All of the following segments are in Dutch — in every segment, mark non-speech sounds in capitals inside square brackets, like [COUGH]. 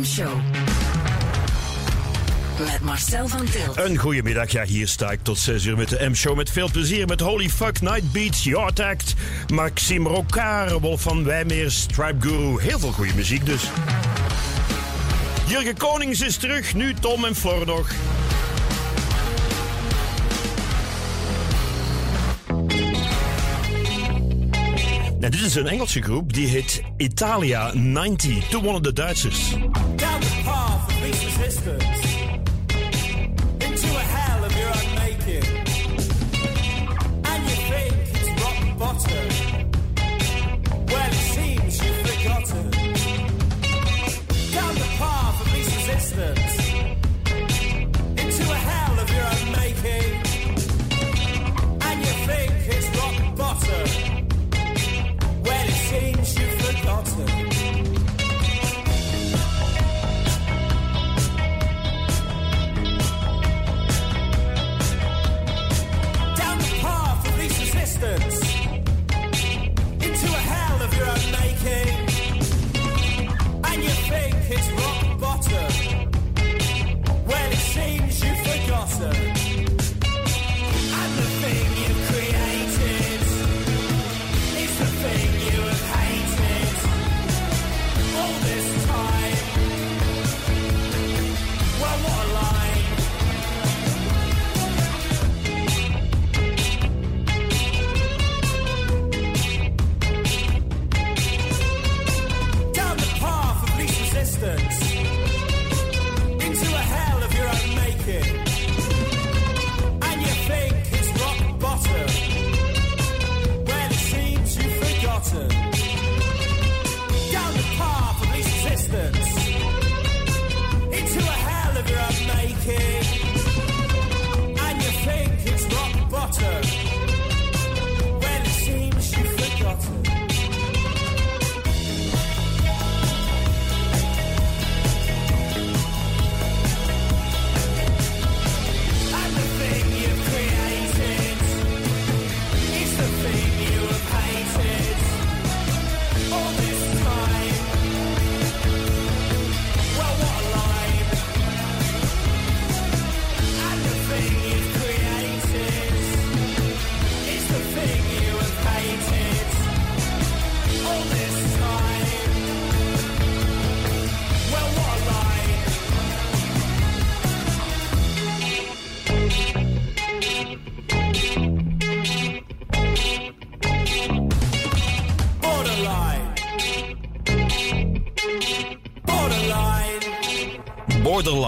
M-show. Met Marcel van Tilt. Een goedemiddag, ja, hier sta ik tot 6 uur met de M-show. Met veel plezier met Holy Fuck, Night Beats, Yard Act, Maxime Rocard, Wolf van Wijmeer, Stripe Guru. Heel veel goede muziek dus. Jurgen Konings is terug, nu Tom en Flor nog. Nou, dit is een Engelse groep die heet Italia 90. Toen wonnen de Duitsers. Down the path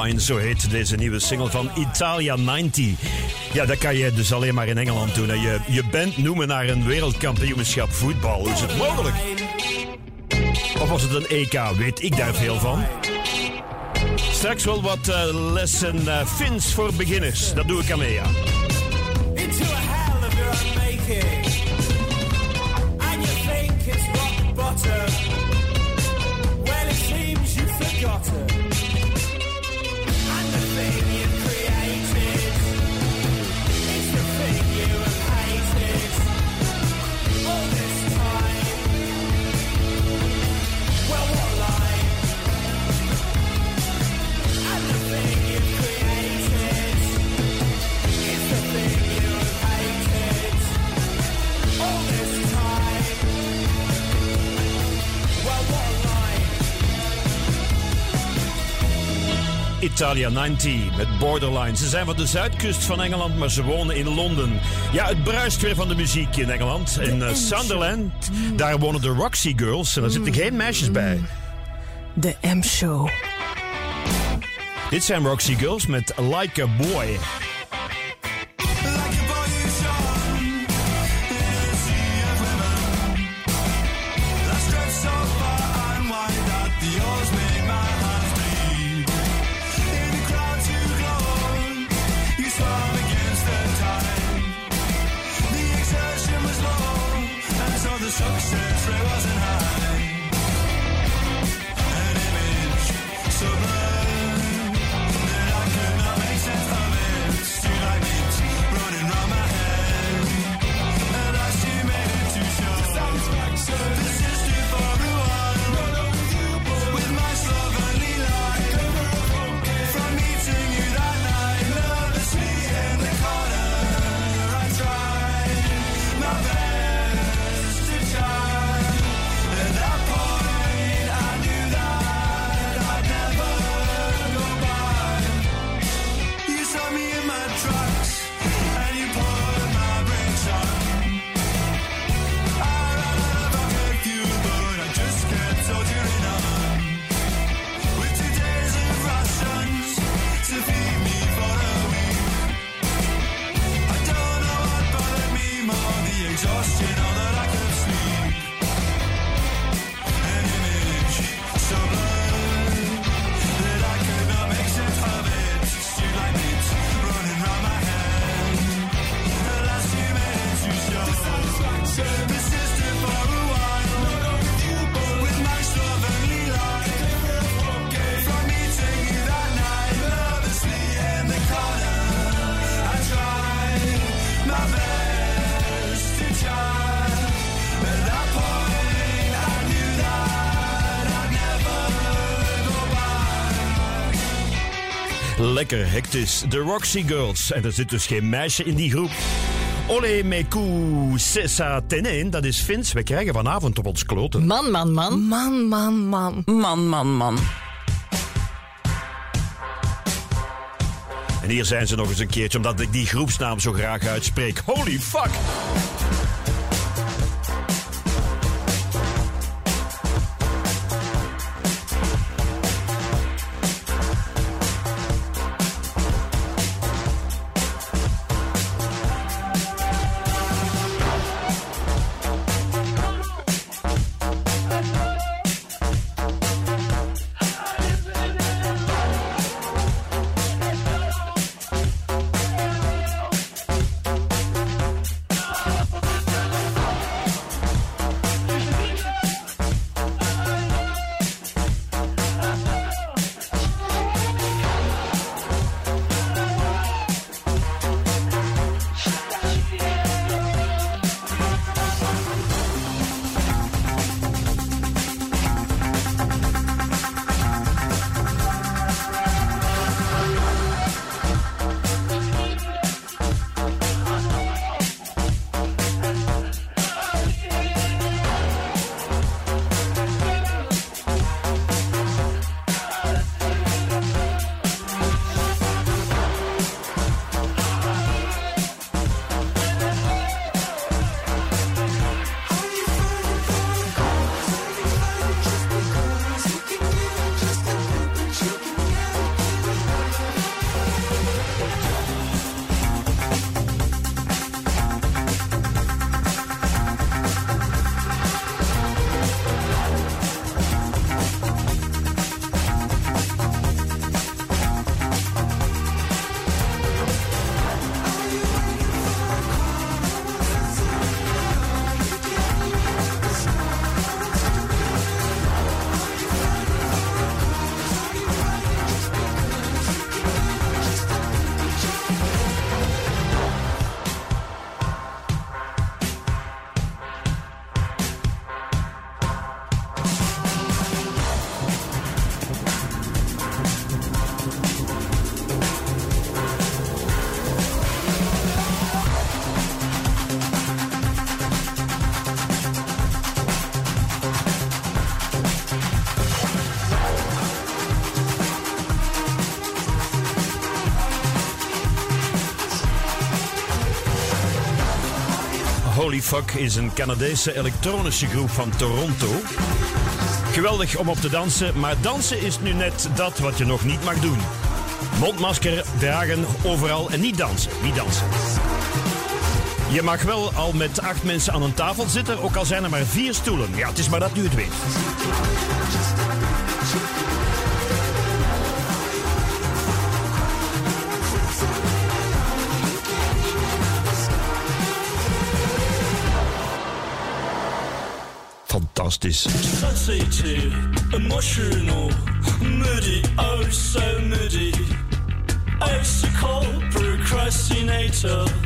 Zo heet deze nieuwe single van Italia 90. Ja, dat kan je dus alleen maar in Engeland doen. Je, je band noemen naar een wereldkampioenschap voetbal. Hoe is het mogelijk? Of was het een EK? Weet ik daar veel van. Straks wel wat eh, lessen eh, Fins voor beginners. Dat doe ik aan mee. Into a hell of making. And you think it's rock. Well, it seems. Italia 90 met Borderline. Ze zijn van de zuidkust van Engeland, maar ze wonen in Londen. Ja, het bruist weer van de muziek in Engeland. In eh, Sunderland, daar wonen de Roxy Girls. En daar zitten geen meisjes bij. De M-show. Dit zijn Roxy Girls met Like a Boy. Lekker hectisch. De Roxy Girls. En er zit dus geen meisje in die groep. Ole meku sessa tenen, dat is Fins. We krijgen vanavond op ons kloten. Man, man, man. Man, man, man. Man, man, man. En hier zijn ze nog eens een keertje, omdat ik die groepsnaam zo graag uitspreek. Holy fuck! Fuck is een Canadese elektronische groep van Toronto. Geweldig om op te dansen, maar dansen is nu net dat wat je nog niet mag doen. Mondmasker dragen overal en niet dansen. Niet dansen. Je mag wel al met acht mensen aan een tafel zitten, ook al zijn er maar vier stoelen. Ja, het is maar dat u het weet. Emotional, moody, oh so moody. Icicle procrastinator.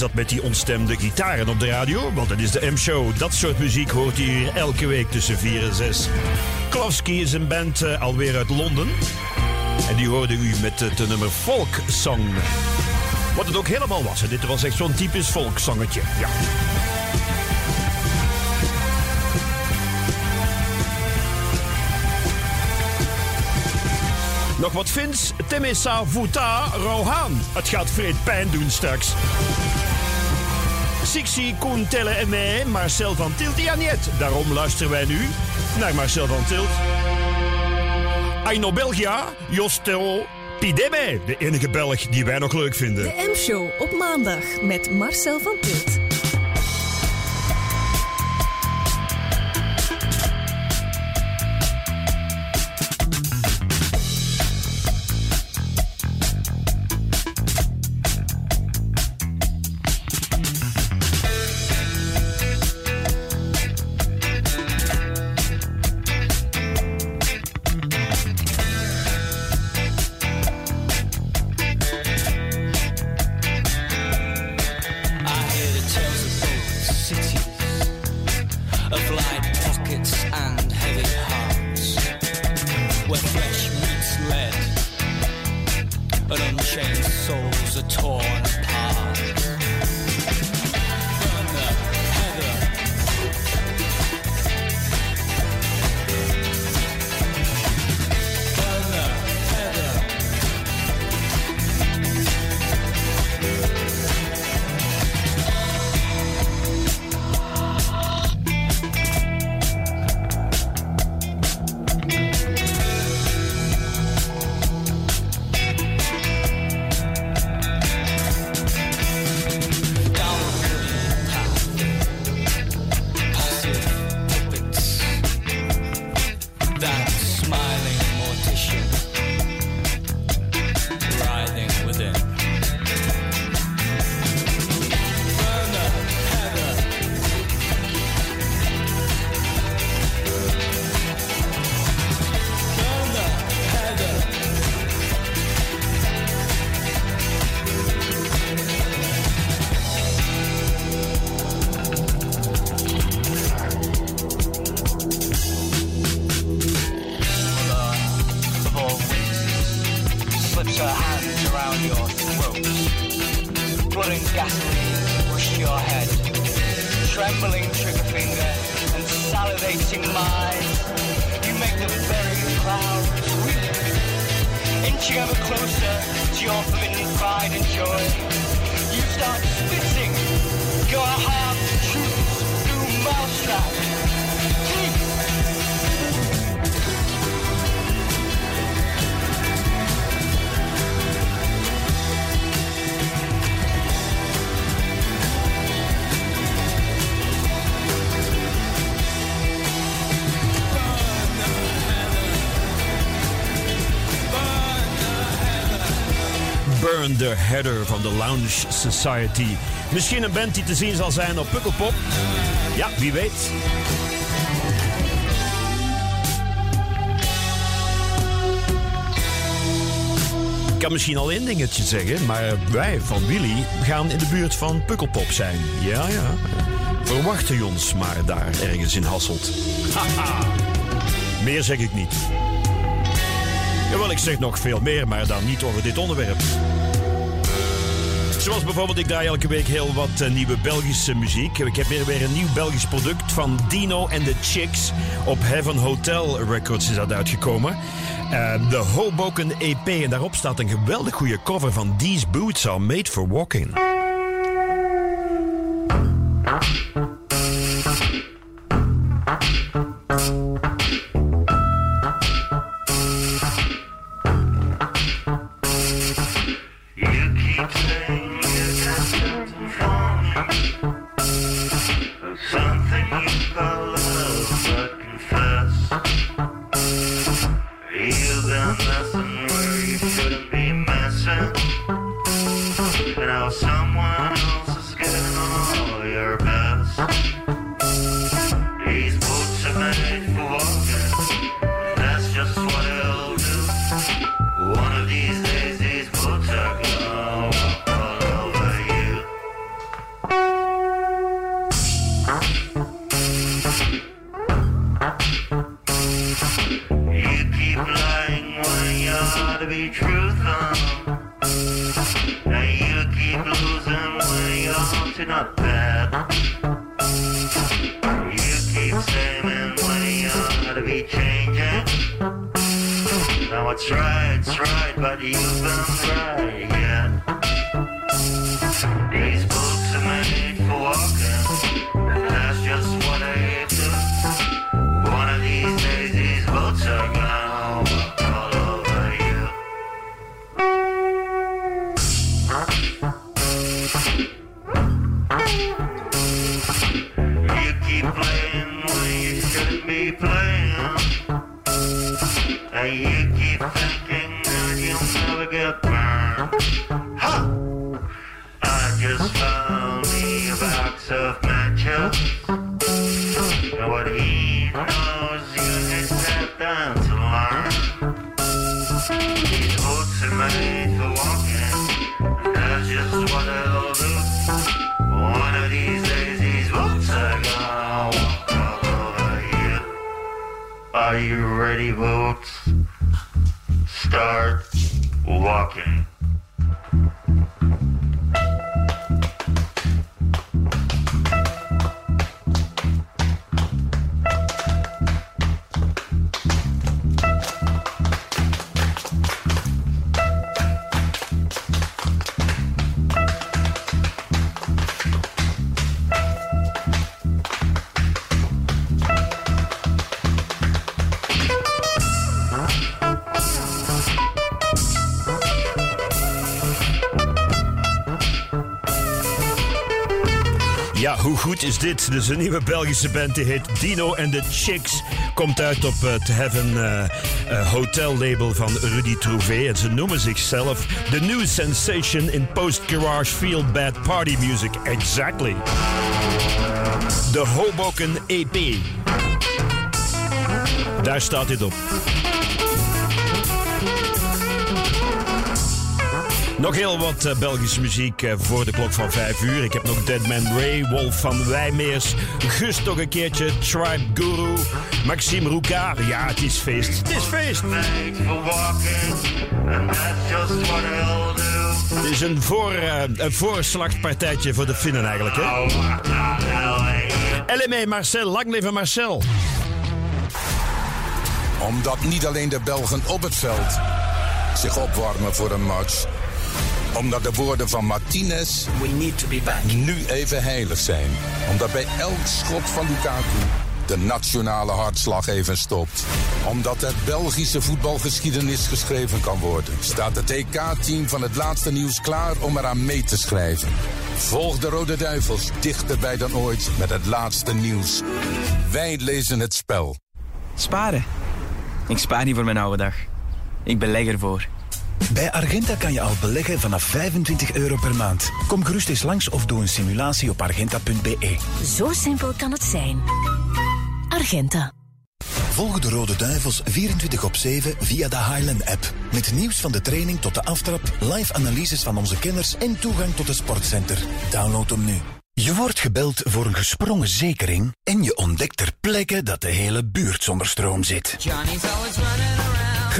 Dat met die ontstemde gitaren op de radio? Want het is de M-show. Dat soort muziek hoort hier elke week tussen 4 en 6. Klowski is een band uh, alweer uit Londen. En die hoorde u met het nummer Folk. Wat het ook helemaal was. Dit was echt zo'n typisch volkszangetje. Ja. Nog wat Fins? Temesa Vuta Rohan. Het gaat vreed pijn doen straks. Sixi, Koen, Telle en mij, Marcel van Tilt, ja niet. Daarom luisteren wij nu naar Marcel van Tilt. Aino Belgia, Jostero Pideme, de enige Belg die wij nog leuk vinden. De M-show op maandag met Marcel van Tilt. smoldering gasoline rushed your head. Trembling trigger finger and salivating mind, you make the very crowd squeak. Inching ever closer to your forbidden pride and joy, you start spitting your half-truths through mousetraps. De header van de Lounge Society. Misschien een band die te zien zal zijn op Pukkelpop. Ja, wie weet. Ik kan misschien al één dingetje zeggen, maar wij van Willy gaan in de buurt van Pukkelpop zijn. Ja, ja. Verwacht u ons maar daar ergens in Hasselt. Haha. Meer zeg ik niet. Jawel, ik zeg nog veel meer, maar dan niet over dit onderwerp. Zoals bijvoorbeeld, ik draai elke week heel wat uh, nieuwe Belgische muziek. Ik heb weer, weer een nieuw Belgisch product van Dino en the Chicks. Op Heaven Hotel Records is dat uitgekomen. Uh, de Hoboken EP. En daarop staat een geweldig goede cover van These Boots Are Made for Walking. Ready, boots? Start walking. Goed is dit? Dus een nieuwe Belgische band die heet Dino and the Chicks. Komt uit op het Heaven eh, eh, Hotel label van Rudy Trouvé. En ze noemen zichzelf The New Sensation in Post-Garage Feel Bad Party Music. Exactly. De Hoboken EP. Daar staat dit op. Nog heel wat eh, Belgische muziek eh, voor de klok van 5 uur. Ik heb nog Deadman Ray, Wolf van Wijmeers, Gus nog een keertje, Tribe Guru, Maxime Roucard. Ja, het is feest. Het is feest. Het is een, voor, eh, een voorslagpartijtje voor de Finnen eigenlijk, hè? LME Marcel, lang leven Marcel. Omdat niet alleen de Belgen op het veld zich opwarmen voor een match. Omdat de woorden van Martinez We need to be back. nu even heilig zijn. Omdat bij elk schot van Lukaku de nationale hartslag even stopt. Omdat het Belgische voetbalgeschiedenis geschreven kan worden, staat het EK-team van het laatste nieuws klaar om eraan mee te schrijven. Volg de Rode Duivels dichterbij dan ooit met het laatste nieuws. Wij lezen het spel. Sparen? Ik spaar niet voor mijn oude dag. Ik beleg ervoor. Bij Argenta kan je al beleggen vanaf 25 euro per maand. Kom gerust eens langs of doe een simulatie op argenta.be. Zo simpel kan het zijn. Argenta. Volg de Rode Duivels 24 op 7 via de Highland-app. Met nieuws van de training tot de aftrap, live analyses van onze kenners en toegang tot het sportcenter. Download hem nu. Je wordt gebeld voor een gesprongen zekering en je ontdekt ter plekke dat de hele buurt zonder stroom zit.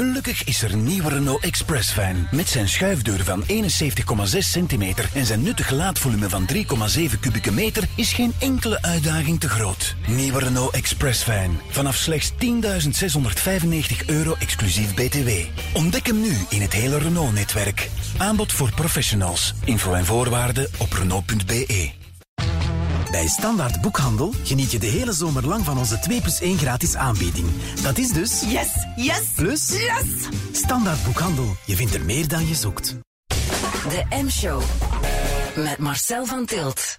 Gelukkig is er nieuwe Renault Express Van met zijn schuifdeur van 71,6 centimeter en zijn nuttig laadvolume van 3,7 kubieke meter is geen enkele uitdaging te groot. Nieuwe Renault Express Van vanaf slechts 10.695 euro exclusief BTW. Ontdek hem nu in het hele Renault-netwerk. Aanbod voor professionals. Info en voorwaarden op Renault.be. Bij Standaard Boekhandel geniet je de hele zomer lang van onze 2 plus 1 gratis aanbieding. Dat is dus... Yes, yes, Plus... yes. Standaard Boekhandel. Je vindt er meer dan je zoekt. De M-show. Met Marcel van Tilt.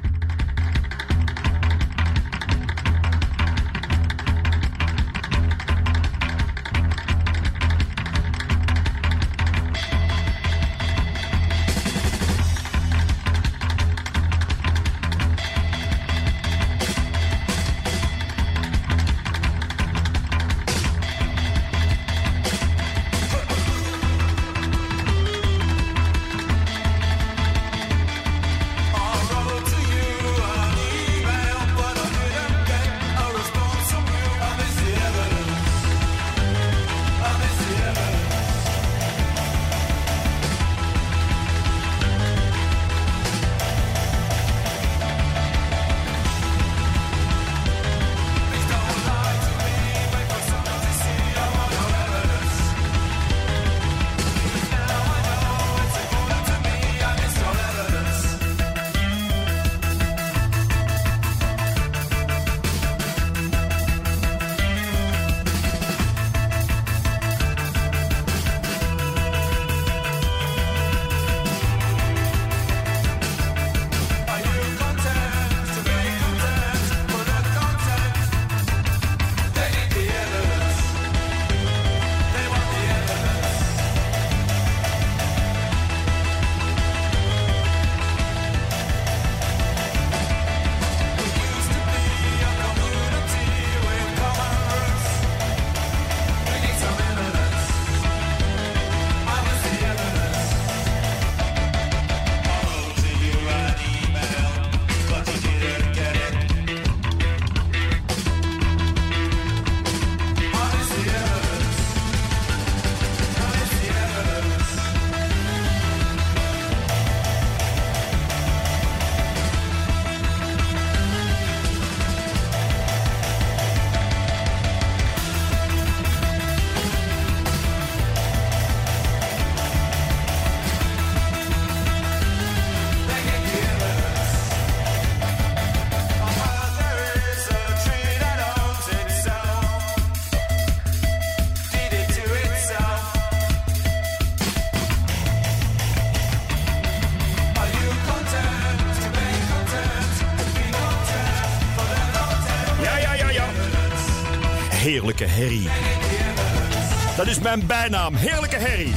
Dat is mijn bijnaam, Heerlijke herrie.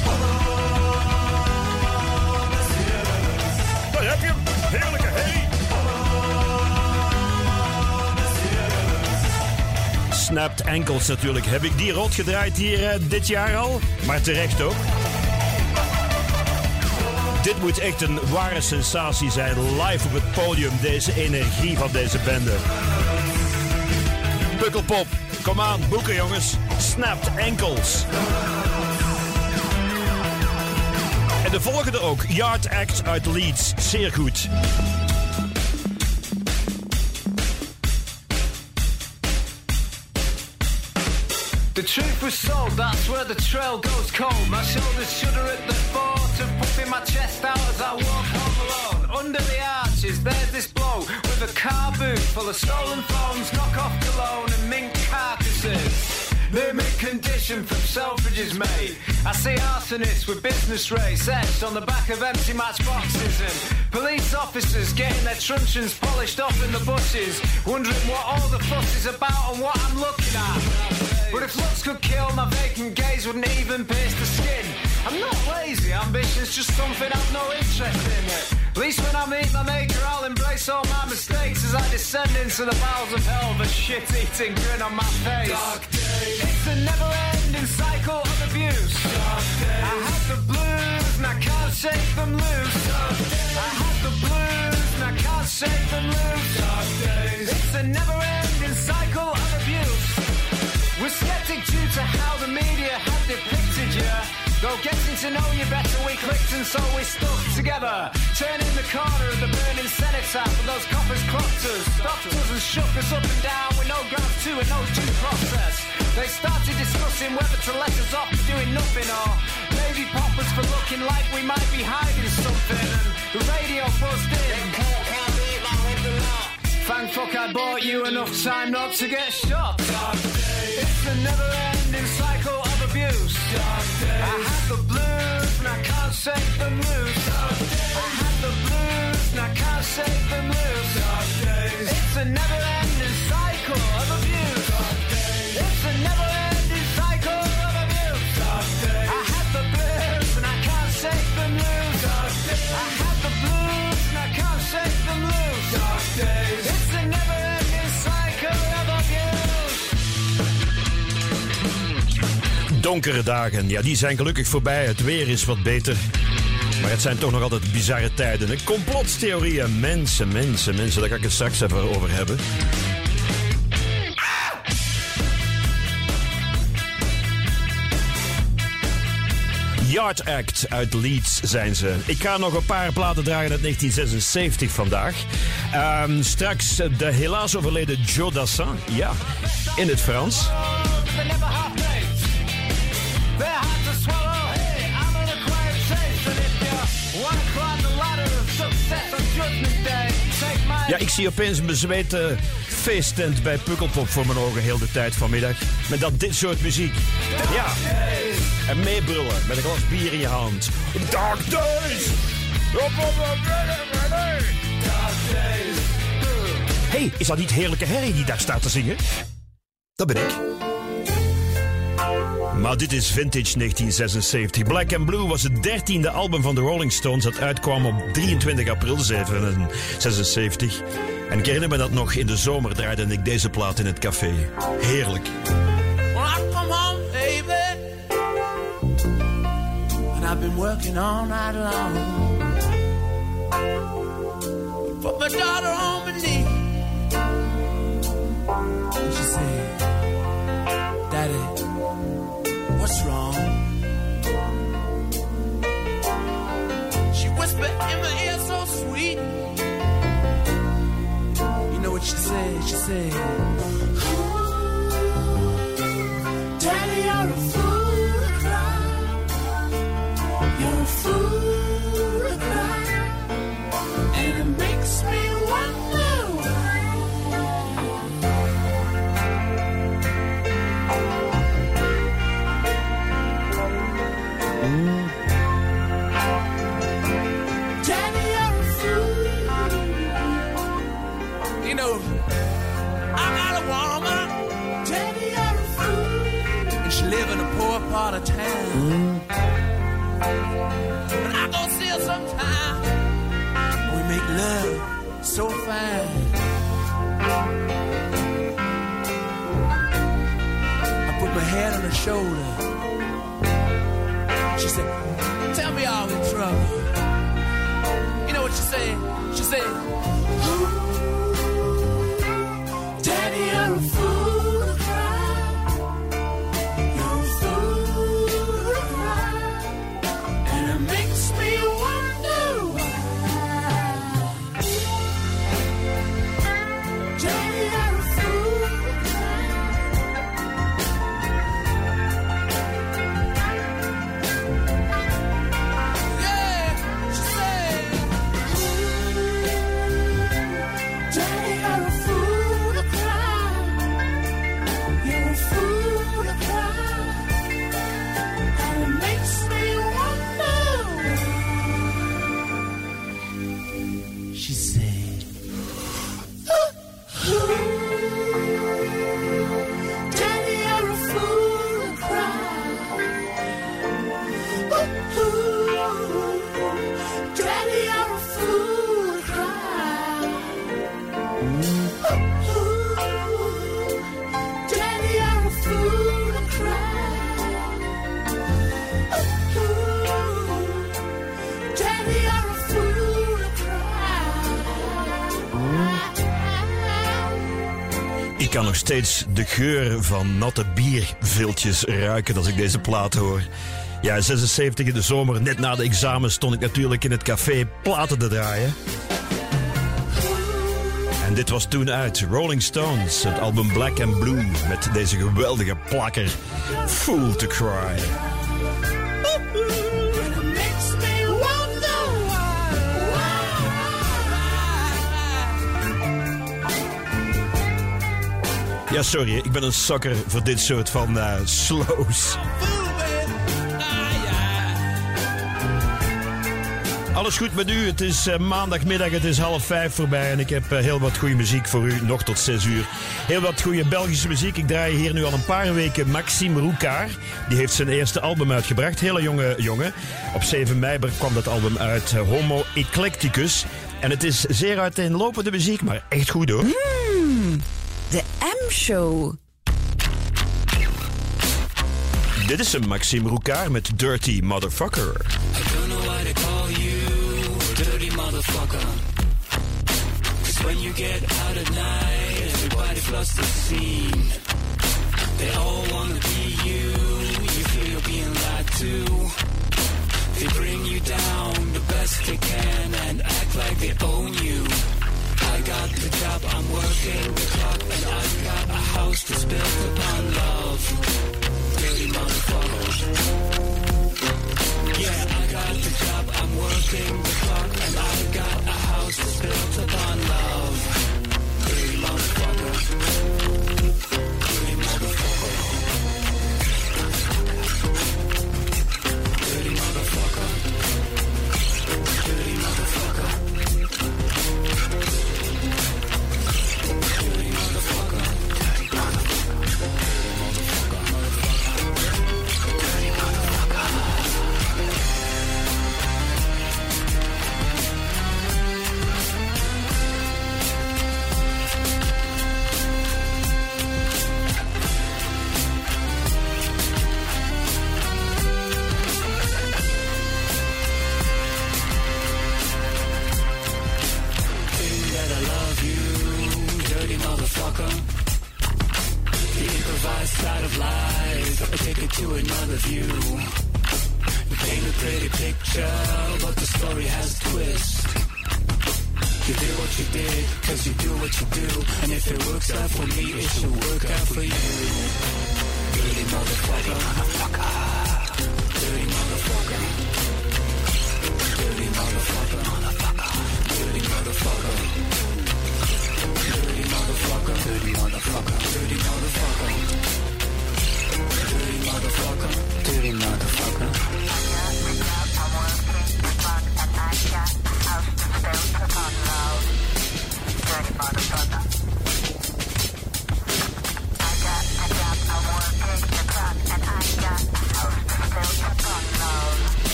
Daar heb je hem, Heerlijke herrie. Snapped Ankles natuurlijk. Heb ik die rot gedraaid hier eh, dit jaar al? Maar terecht ook. Dit moet echt een ware sensatie zijn. Live op het podium, deze energie van deze bende. Pukkelpop, kom aan, boeken jongens. Snapped Ankles. En de volgende ook, Yard Act uit Leeds. Zeer goed. The truth was sold, that's where the trail goes cold. My shoulders shudder at the thought of puffing my chest out as I walk home alone. Under the arches, there's this blow with a car boot full of stolen phones, knockoff cologne, and mink Limit condition from Selfridges made. I see arsonists with business race etched on the back of empty matchboxes and police officers getting their truncheons polished off in the bushes, wondering what all the fuss is about and what I'm looking at. But if looks could kill, my vacant gaze wouldn't even pierce the skin. I'm not lazy, ambition's just something I've no interest in. At least when I meet my maker, I'll embrace all my mistakes as I descend into the bowels of hell with a shit-eating grin on my face. Dark days. It's a never-ending cycle of abuse. Dark days. I have the blues and I can't shake them loose. Dark days. I have the blues and I can't shake them loose. Dark days. It's a never-ending cycle of abuse. We're skeptic due to how the media have depicted. Though getting to know you better, we clicked and so we stuck together. Turning the corner of the burning cenotaph for those coppers clocked us, stopped us and shook us up and down with no grounds to and no due process. They started discussing whether to let us off for doing nothing or maybe pop us for looking like we might be hiding something. And the radio buzzed in. Thank fuck I bought you enough time not to get shot. It's a never-ending cycle abuse. I had the blues and I can't shake them loose. I had the blues and I can't shake them loose. It's a never-ending cycle of abuse. It's a never-ending Donkere dagen, ja, die zijn gelukkig voorbij. Het weer is wat beter. Maar het zijn toch nog altijd bizarre tijden. hè? Complottheorieën, mensen, mensen, mensen. Daar kan ik het straks even over hebben. Yard Act uit Leeds zijn ze. Ik ga nog een paar platen draaien uit 1976 vandaag. Ehm, straks de helaas overleden Joe Dassin. Ja, in het Frans. Ja, ik zie opeens een bezweten feesttent bij Pukkelpop voor mijn ogen heel de tijd vanmiddag. Met dan dit soort muziek. Ja. En meebrullen met een glas bier in je hand. Dark Days! hey, is dat niet heerlijke herrie die daar staat te zingen? Dat ben ik. Maar dit is vintage 1976. Black and Blue was het dertiende album van de Rolling Stones dat uitkwam op 23 april 1976. En ik herinner me dat nog in de zomer draaide ik deze plaat in het café. Heerlijk. I've been working all daughter what's wrong? She whispered in my ear so sweet. You know what she said? She said, Daddy, you're a fool part of town. And I go see her sometime. We make love so fine. I put my hand on her shoulder. She said, Tell me all in trouble. You know what she said? She said, Daddy, you're a fool makes me steeds de geur van natte bierviltjes ruiken als ik deze plaat hoor. Ja, 76 in de zomer, net na de examen, stond ik natuurlijk in het café platen te draaien. En dit was toen uit Rolling Stones, het album Black and Blue, met deze geweldige plakker Fool to Cry. Ja, sorry, ik ben een sukker voor dit soort van eh, slows. Alles goed met u? Het is eh, maandagmiddag, het is half vijf voorbij en ik heb eh, heel wat goede muziek voor u, nog tot zes uur. Heel wat goede Belgische muziek. Ik draai hier nu al een paar weken Maxime Roucard. Die heeft zijn eerste album uitgebracht, hele jonge jongen. Op 7 mei kwam dat album uit, Homo Eclecticus. En het is zeer uiteenlopende muziek, maar echt goed hoor. De M-show. Dit is een Maxime Roucard met Dirty Motherfucker. don't know why they call you dirty motherfucker. Cause when you get out at night, everybody floods the scene. They all wanna be you, you feel you're being lied to. They bring you down the best they can and act like they own you. I got the job, I'm working the clock, and I've got a house that's built upon love. Dirty motherfucker. Yeah, I got the job, I'm working the clock, and I got a house that's built upon love. Picture, but the story has a twist. You did what you did, cause you do what you do. And if it works out for me, it should work out for you. Dirty motherfucker. Dirty motherfucker. Dirty motherfucker. Dirty motherfucker. Dirty motherfucker. Dirty motherfucker. Dirty motherfucker. Dirty motherfucker. Dirty motherfucker.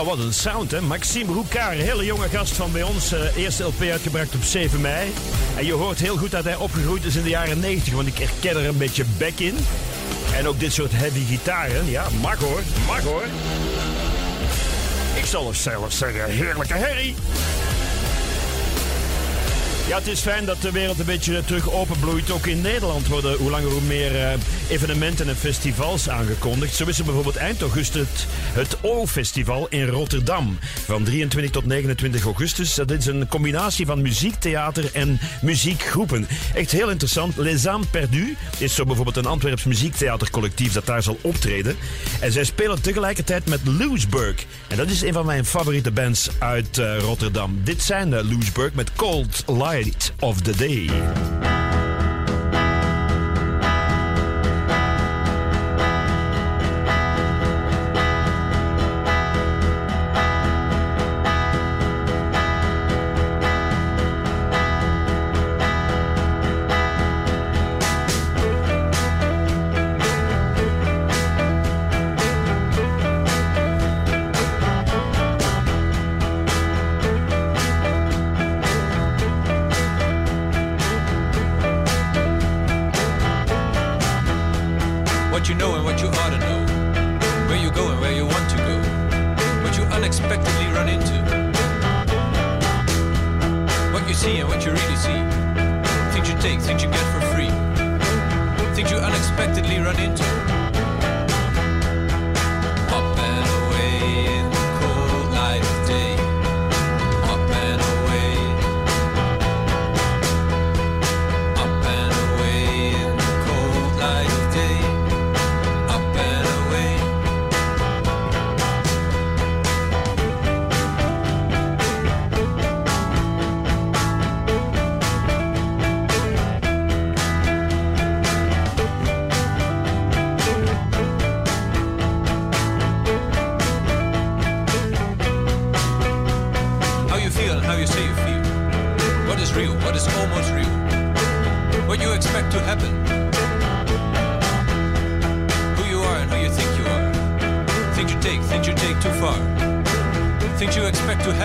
Ja, wat een sound, hè? Maxime Roucard, hele jonge gast van bij ons. eh, eerste LP uitgebracht op 7 mei. En je hoort heel goed dat hij opgegroeid is in de jaren 90, want ik herken er een beetje back in. En ook dit soort heavy gitaren. Ja, mag hoor, mag hoor. Ik zal er zelfs zeggen, heerlijke herrie. Ja, het is fijn dat de wereld een beetje terug openbloeit. Ook in Nederland worden hoe langer hoe meer eh, evenementen en festivals aangekondigd. Zo is er bijvoorbeeld eind augustus het, O-festival in Rotterdam. Van 23 tot 29 augustus. Dat is een combinatie van muziek, theater en muziekgroepen. Echt heel interessant. Les Âmes Perdues is zo bijvoorbeeld een Antwerps muziektheatercollectief dat daar zal optreden. En zij spelen tegelijkertijd met Loesburg. En dat is een van mijn favoriete bands uit eh, Rotterdam. Dit zijn uh, Loesburg met Cold Light of the Day.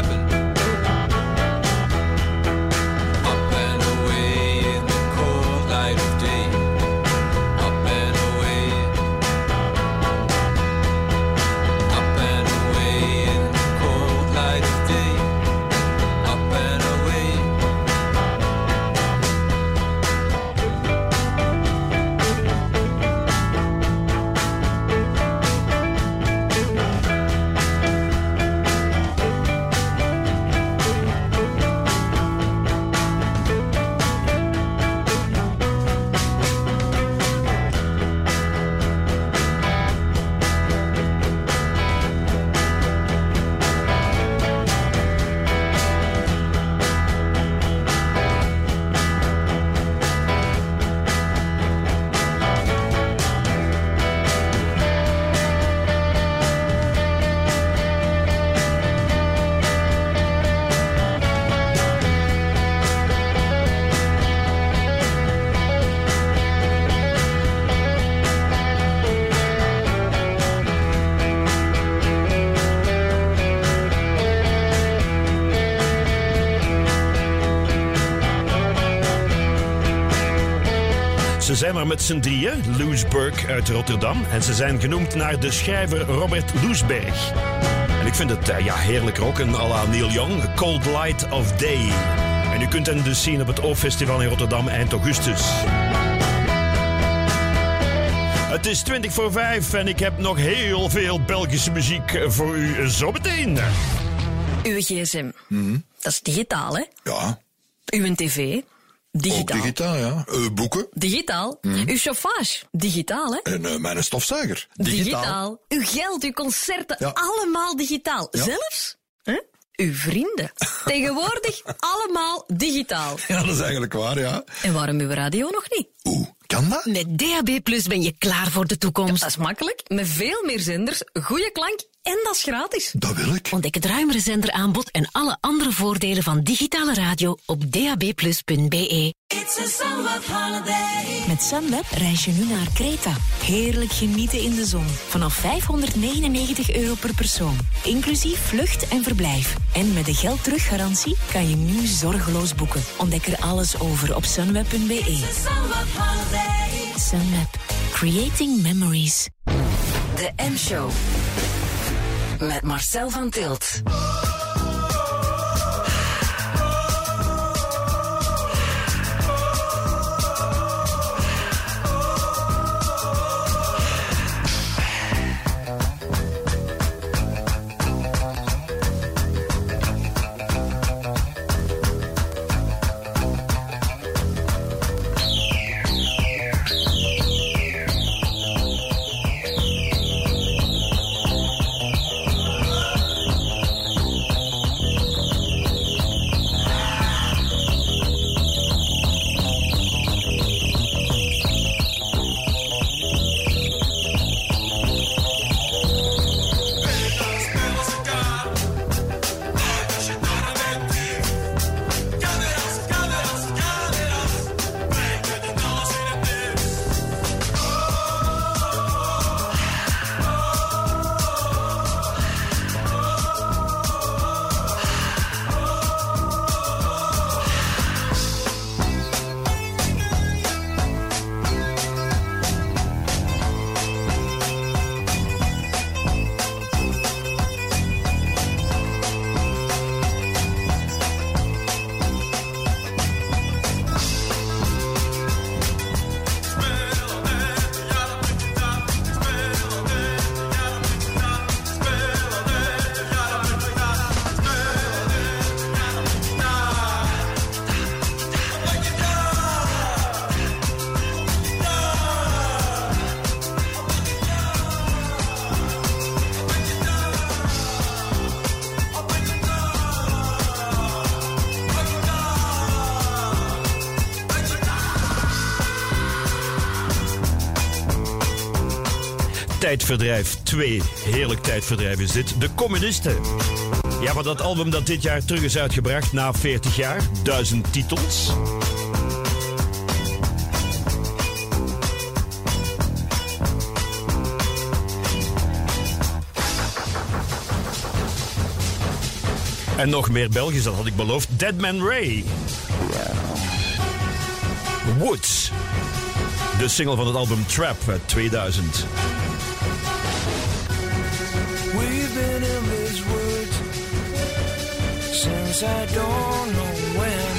Happen. Zijn maar met z'n drieën, Loesburg uit Rotterdam. En ze zijn genoemd naar de schrijver Robert Loesberg. En ik vind het eh, ja, heerlijk rocken à la Neil Young, Cold Light of Day. En u kunt hen dus zien op het O-festival in Rotterdam eind augustus. Het is 20 voor 5 en ik heb nog heel veel Belgische muziek voor u zometeen. Uw gsm. Dat is digitaal, hè? Ja. Uw tv. Digitaal. Ook digitaal, ja. Eh, boeken. Digitaal. Uw chauffage. Digitaal, hè? En eh, mijn stofzuiger. Uw geld, uw concerten, Ja. allemaal digitaal. Ja. Zelfs hè? uw vrienden. [LAUGHS] Tegenwoordig allemaal digitaal. Ja, dat is eigenlijk waar, ja. En waarom uw radio nog niet? Kan dat? Met DAB Plus ben je klaar voor de toekomst. dat is makkelijk. Met veel meer zenders, goede klank En dat is gratis. Dat wil ik. Ontdek het ruimere zenderaanbod en alle andere voordelen van digitale radio op dabplus.be. It's a summer holiday. Met Sunweb reis je nu naar Kreta. Heerlijk genieten in de zon. Vanaf 599 euro per persoon. Inclusief vlucht en verblijf. En met de geld teruggarantie kan je nu zorgeloos boeken. Ontdek er alles over op sunweb.be. Sunweb. Creating memories. De M-show. Met Marcel van Tilt. Tijdverdrijf 2. Heerlijk tijdverdrijf is dit. De Communisten. Ja, maar dat album dat dit jaar terug is uitgebracht na 40 jaar. Duizend titels. En nog meer Belgisch, dat had ik beloofd. Deadman Ray. Woods. De single van het album Trap uit 2000. I don't know when.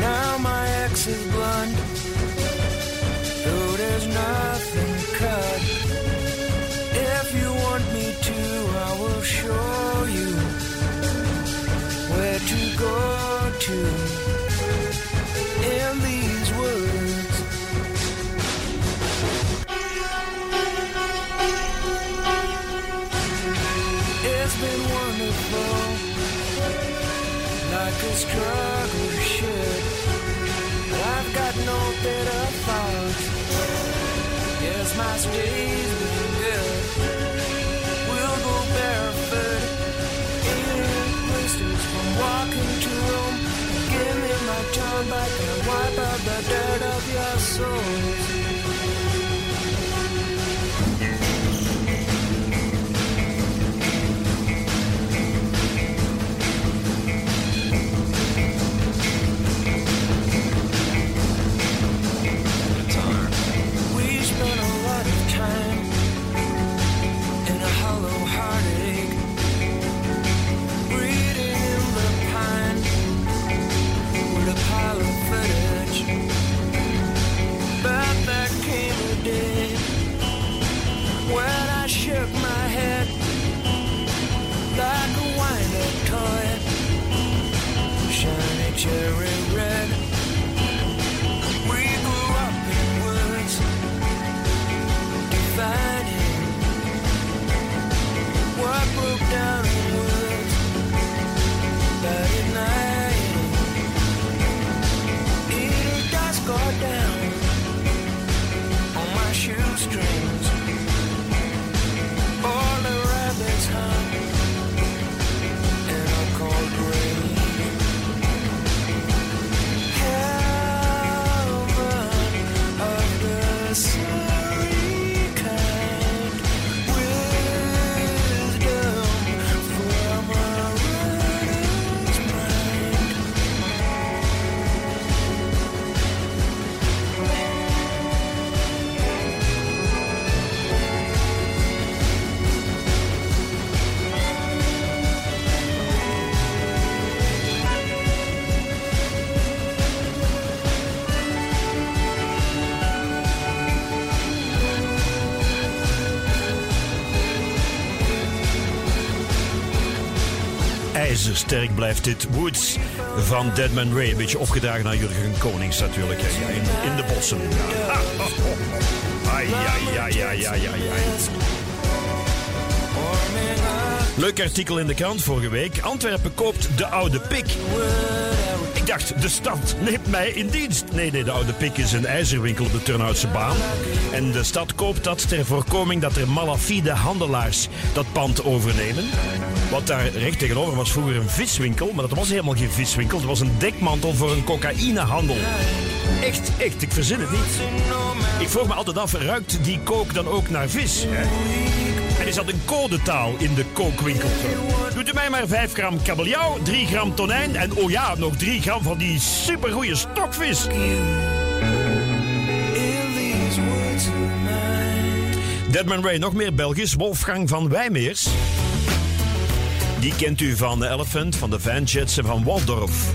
Now my ex is blunt, though there's nothing cut. If you want me to, I will show you where to go to in these woods. A struggle should. But I've got no better thoughts. Yes, my stay's been good. We'll go barefoot in blisters from walking to Rome. Give me my time back and wipe out the dirt of your souls. sharing. IJzersterk blijft dit. Woods van Deadman Ray. Een beetje opgedragen naar Jurgen Konings natuurlijk. Ja, in, in de bossen. Ah, oh, oh. Ai, ai, ai, ai, ai, ai, ai. Leuk artikel in de krant vorige week. Antwerpen koopt de oude pik. Ik dacht, de stad neemt mij in dienst. Nee, nee, de oude pik is een ijzerwinkel op de Turnhoutse baan. En de stad koopt dat ter voorkoming dat er malafide handelaars dat pand overnemen. Wat daar recht tegenover was vroeger een viswinkel, maar dat was helemaal geen viswinkel. Het was een dekmantel voor een cocaïnehandel. Echt, echt, ik verzin het niet. Ik vroeg me altijd af, ruikt die kook dan ook naar vis? Hè? En is dat een codetaal in de kookwinkel? Doet u mij maar 5 gram kabeljauw, 3 gram tonijn en oh ja, nog 3 gram van die supergoeie stokvis. Deadman Ray, nog meer Belgisch. Wolfgang van Wijmeers. Die kent u van The Elephant, van de Van Jets en van Waldorf.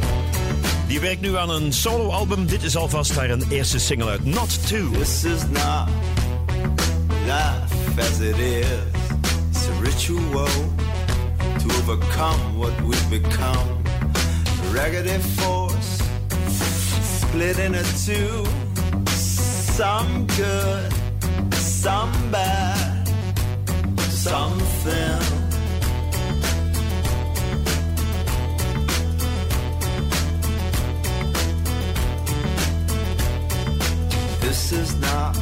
Die werkt nu aan een soloalbum. Dit is alvast haar een eerste single uit Not Two. This is not life as it is. It's a ritual to overcome what we've become. Raggedy force split into two. Some good, some bad, something. This is not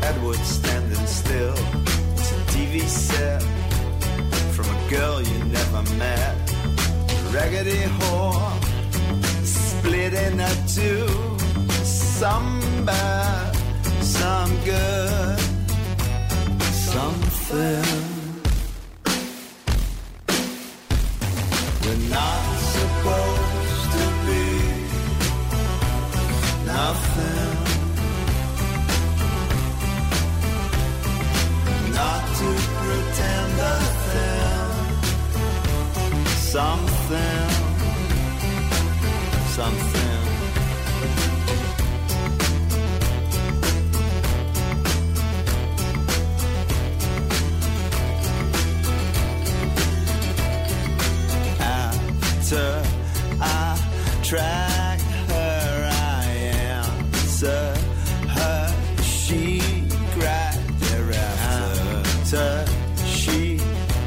Edward standing still. It's a TV set from a girl you never met. Raggedy whore split into two. Some bad, some good, something. We're not supposed to be nothing. To pretend a thing. Something. Something. After I track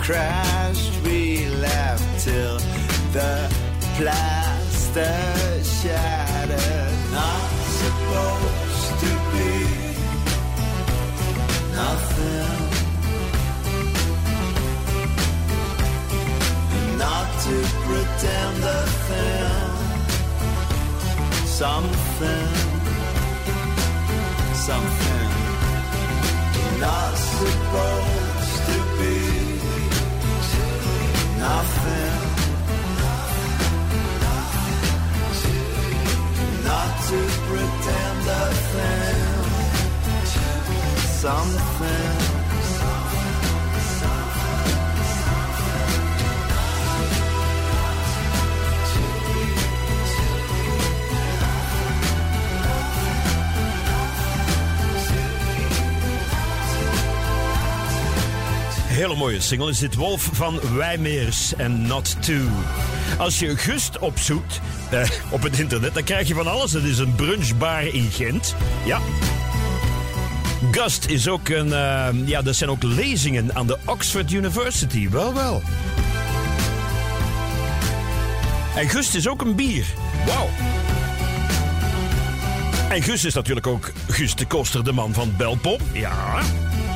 crashed, we laughed till the plaster shattered. Not supposed to be nothing. Not to pretend a thing. Something. Something. Not supposed nothing. Not to pretend a thing. Something. Hele mooie single is dit Wolf van Wijmeers en Not Two. Als je Gust opzoekt eh, op het internet, dan krijg je van alles. Het is een brunchbar in Gent. Ja. Gust is ook een... eh, ja, dat zijn ook lezingen aan de Oxford University. Wel, wel. En Gust is ook een bier. Wauw. En Gus is natuurlijk ook Gus de Koster, de man van Belpop. Ja.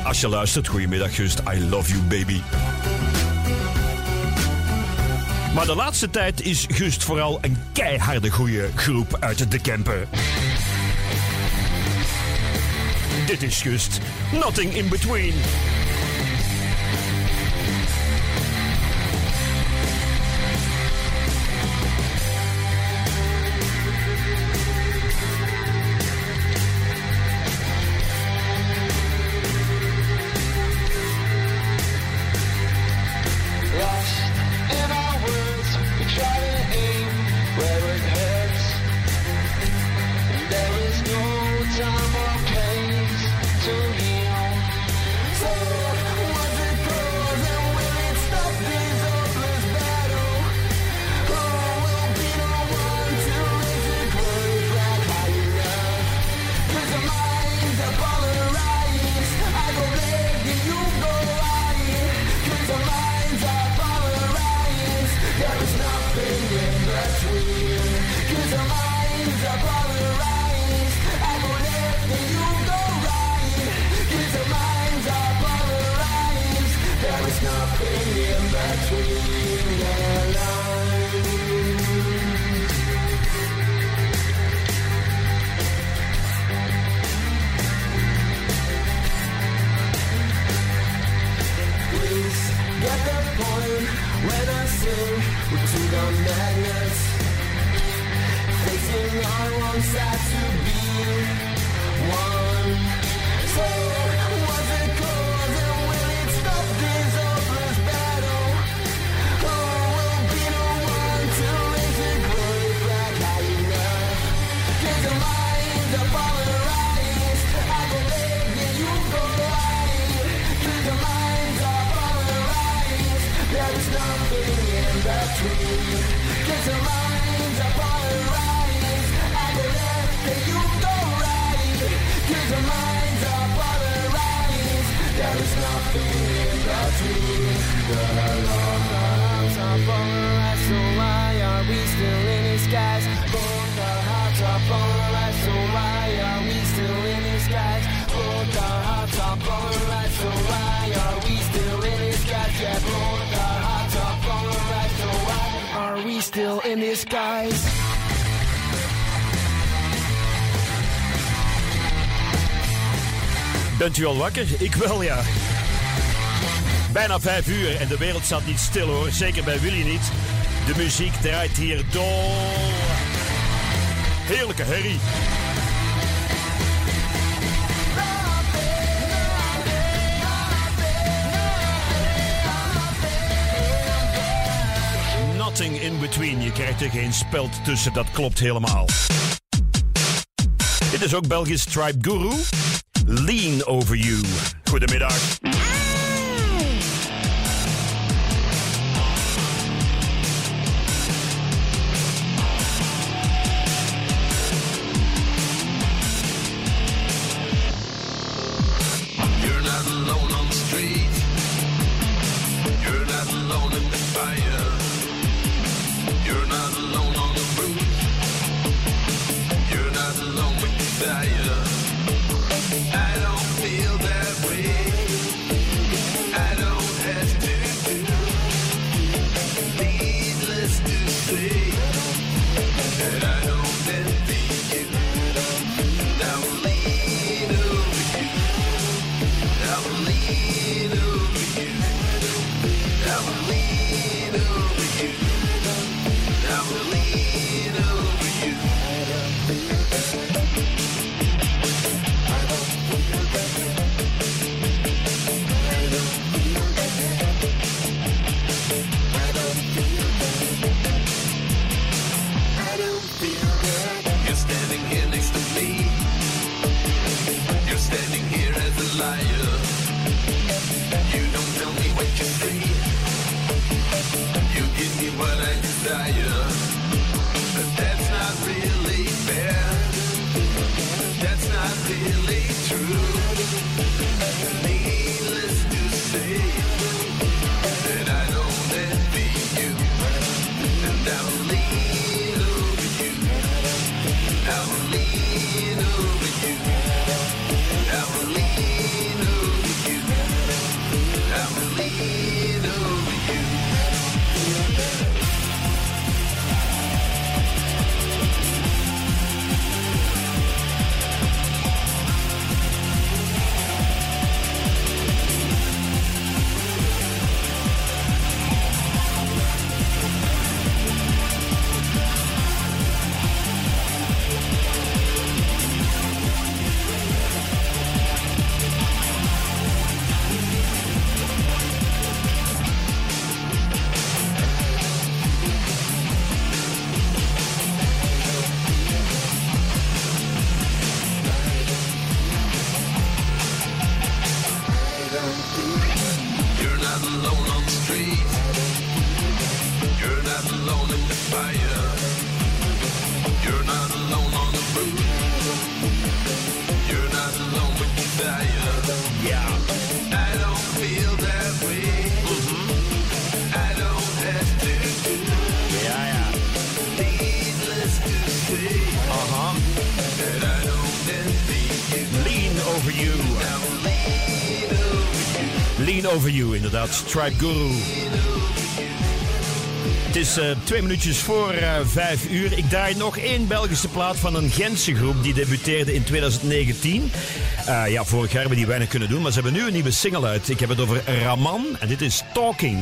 Als je luistert, goedemiddag Gust. I love you, baby. Maar de laatste tijd is Gust vooral een keiharde goede groep uit de Kempen. Dit is Gust. Nothing in between. Ik wel, ja. Bijna vijf uur en de wereld staat niet stil hoor. Zeker bij Willy niet. De muziek draait hier door. Heerlijke herrie. Nothing in between. Je krijgt er geen speld tussen. Dat klopt helemaal. Dit is ook Belgisch Tribe Guru. Lean Over You. Goedemiddag. believe. Tribe Guru. Het is eh, twee minuutjes voor eh, vijf uur. Ik draai nog één Belgische plaat van een Gentse groep die debuteerde in 2019. Eh, ja, vorig jaar hebben die weinig kunnen doen, maar ze hebben nu een nieuwe single uit. Ik heb het over Raman en dit is Talking.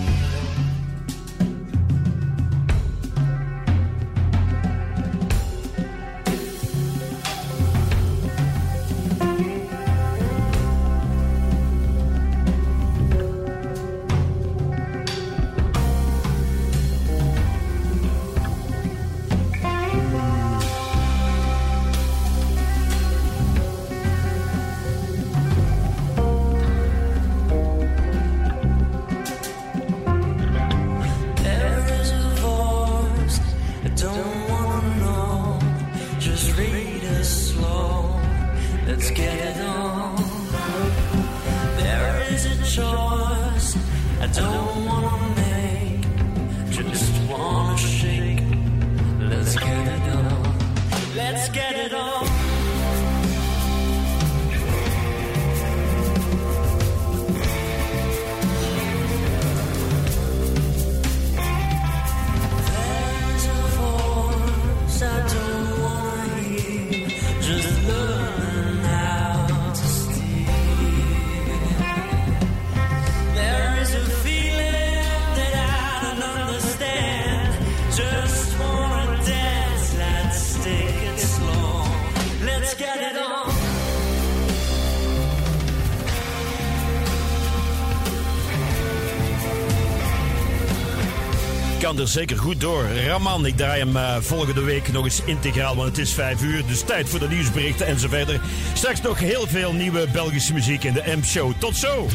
Er zeker goed door. Raman, ik draai hem eh, volgende week nog eens integraal, want het is vijf uur. Dus tijd voor de nieuwsberichten en zo verder. Straks nog heel veel nieuwe Belgische muziek in de M-show. Tot zo!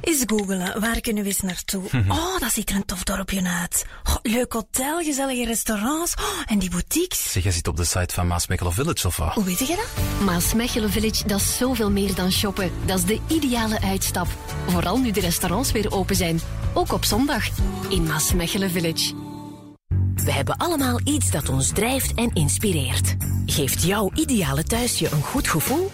Eens googelen, waar kunnen we eens naartoe? Oh, dat ziet er een tof dorpje uit. Oh, leuk hotel, gezellige restaurants oh, en die boutiques. Zeg, jij zit op de site van Maasmechelen Village of wat? Hoe weet je dat? Maasmechelen Village, dat is zoveel meer dan shoppen. Dat is de ideale uitstap. Vooral nu de restaurants weer open zijn. Ook op zondag. In Maasmechelen Village. We hebben allemaal iets dat ons drijft en inspireert. Geeft jouw ideale thuisje een goed gevoel?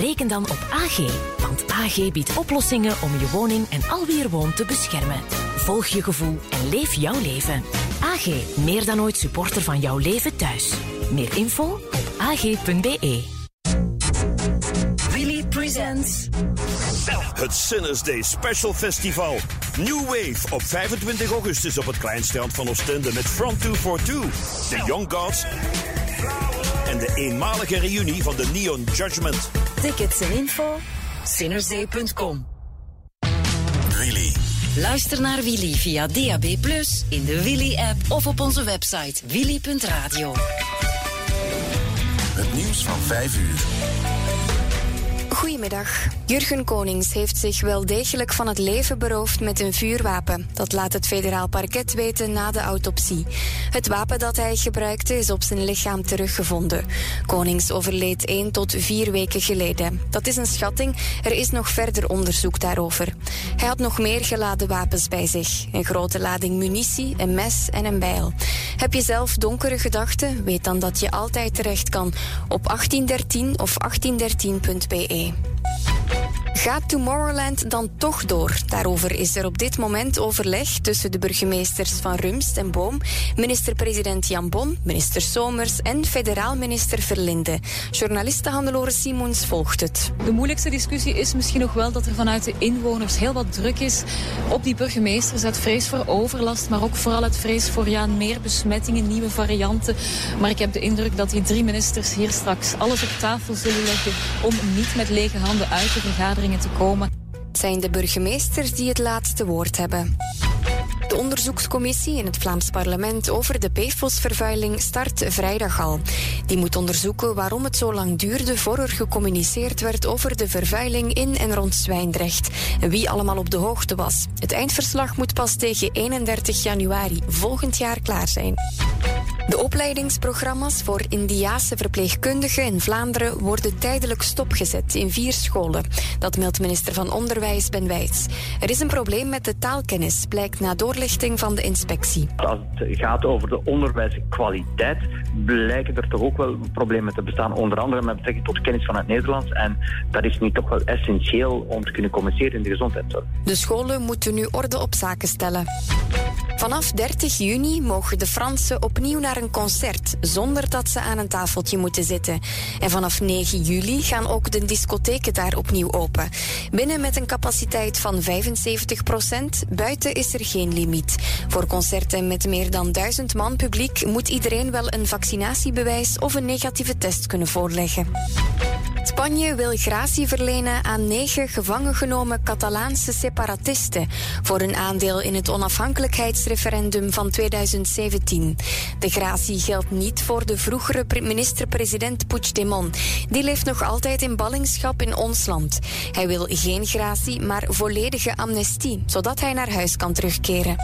Reken dan op AG, want AG biedt oplossingen om je woning en al wie er woont te beschermen. Volg je gevoel en leef jouw leven. AG, meer dan ooit supporter van jouw leven thuis. Meer info op ag.be. Willy Presents. Het Sinners Day Special Festival. New Wave op 25 augustus op het Kleinstrand van Oostende met Front 242, The Young Gods en de eenmalige reunie van de Neon Judgment. Tickets en info sinnersday.com. Willy. Luister naar Willy via DAB+, in de Willy-app of op onze website willy.radio. Het nieuws van 5 uur. Goedemiddag. Jurgen Konings heeft zich wel degelijk van het leven beroofd met een vuurwapen. Dat laat het federaal parket weten na de autopsie. Het wapen dat hij gebruikte is op zijn lichaam teruggevonden. Konings overleed 1 tot 4 weken geleden. Dat is een schatting. Er is nog verder onderzoek daarover. Hij had nog meer geladen wapens bij zich. Een grote lading munitie, een mes en een bijl. Heb je zelf donkere gedachten? Weet dan dat je altijd terecht kan op 1813 of 1813.be. day. Gaat Tomorrowland dan toch door? Daarover is er op dit moment overleg tussen de burgemeesters van Rumst en Boom, minister-president Jan Bon, minister Somers en federaal minister Verlinde. Journaliste Hannelore Simons volgt het. De moeilijkste discussie is misschien nog wel dat er vanuit de inwoners heel wat druk is op die burgemeesters. Uit vrees voor overlast, maar ook vooral uit vrees voor ja, meer besmettingen, nieuwe varianten. Maar ik heb de indruk dat die drie ministers hier straks alles op tafel zullen leggen om niet met lege handen uit de te komen. Het zijn de burgemeesters die het laatste woord hebben. De onderzoekscommissie in het Vlaams parlement over de PFOS-vervuiling start vrijdag al. Die moet onderzoeken waarom het zo lang duurde voor er gecommuniceerd werd over de vervuiling in en rond Zwijndrecht. En wie allemaal op de hoogte was. Het eindverslag moet pas tegen 31 januari volgend jaar klaar zijn. De opleidingsprogramma's voor Indiaanse verpleegkundigen in Vlaanderen worden tijdelijk stopgezet in vier scholen. Dat meldt minister van Onderwijs Ben Wijts. Er is een probleem met de taalkennis, blijkt na doorlichting van de inspectie. Als het gaat over de onderwijskwaliteit, blijken er toch ook wel problemen te bestaan. Onder andere met betrekking tot kennis van het Nederlands. En dat is nu toch wel essentieel om te kunnen communiceren in de gezondheidszorg. De scholen moeten nu orde op zaken stellen. Vanaf 30 juni mogen de Fransen opnieuw naar een concert zonder dat ze aan een tafeltje moeten zitten. En vanaf 9 juli gaan ook de discotheken daar opnieuw open. Binnen met een capaciteit van 75 procent, buiten is er geen limiet. Voor concerten met meer dan 1000 man publiek moet iedereen wel een vaccinatiebewijs of een negatieve test kunnen voorleggen. Spanje wil gratie verlenen aan negen gevangen genomen Catalaanse separatisten voor een aandeel in het onafhankelijkheidsreferendum van 2017. De gratie geldt niet voor de vroegere pre- minister-president Puigdemont. Die leeft nog altijd in ballingschap in ons land. Hij wil geen gratie, maar volledige amnestie, zodat hij naar huis kan terugkeren.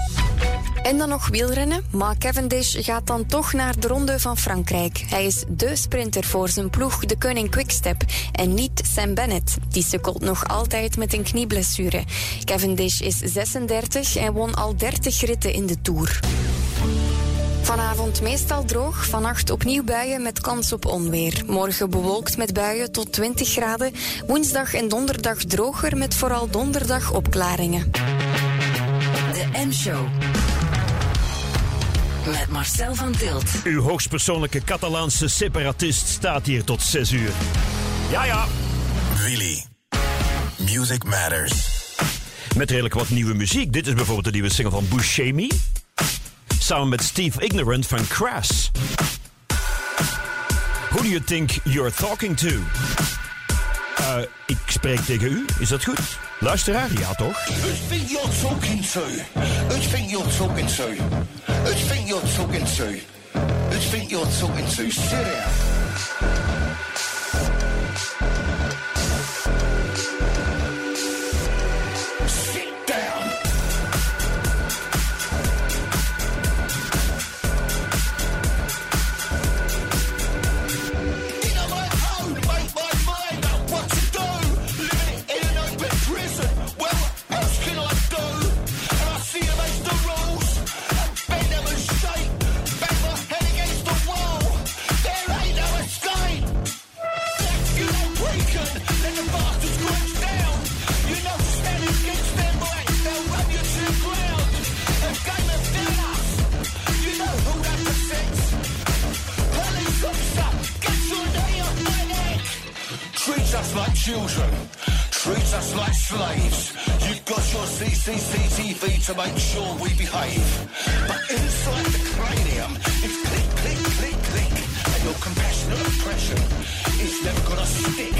En dan nog wielrennen. Mark Cavendish gaat dan toch naar de Ronde van Frankrijk. Hij is dé sprinter voor zijn ploeg, de Koning Quickstep. En niet Sam Bennett. Die sukkelt nog altijd met een knieblessure. Cavendish is 36 en won al 30 ritten in de Tour. Vanavond meestal droog, vannacht opnieuw buien met kans op onweer. Morgen bewolkt met buien tot 20 graden. Woensdag en donderdag droger met vooral donderdag opklaringen. De M-show. Met Marcel van Tilt. Uw hoogstpersoonlijke Catalaanse separatist staat hier tot 6 uur. Ja, ja. Willy. Music Matters. Met redelijk wat nieuwe muziek. Dit is bijvoorbeeld de nieuwe single van Buscemi. Samen met Steve Ignorant van Crass. Who do you think you're talking to? Eh, ik spreek tegen u, is dat goed? Luisteraar, ja toch? Who think you're talking to? Who think you're talking to? Who think you're talking to? Who think you're talking to? Sit children, treat us like slaves. You've got your CCTV to make sure we behave. But inside the cranium, it's click, click, click, click. And your compassionate oppression is never gonna stick.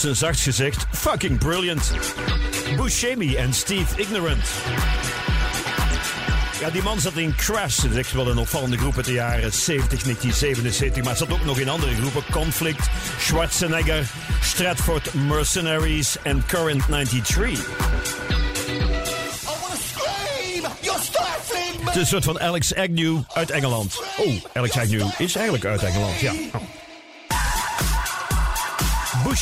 Zijn zachtst gezegd, fucking brilliant. Buscemi en Steve Ignorant. Ja, die man zat in Crash. Dat is echt wel een opvallende groep uit de jaren 70, 1977. Maar zat ook nog in andere groepen. Conflict, Schwarzenegger, Stratford Mercenaries en Current 93. Het is een soort van Alex Agnew uit Engeland. Oh, Alex Agnew is eigenlijk uit Engeland, ja.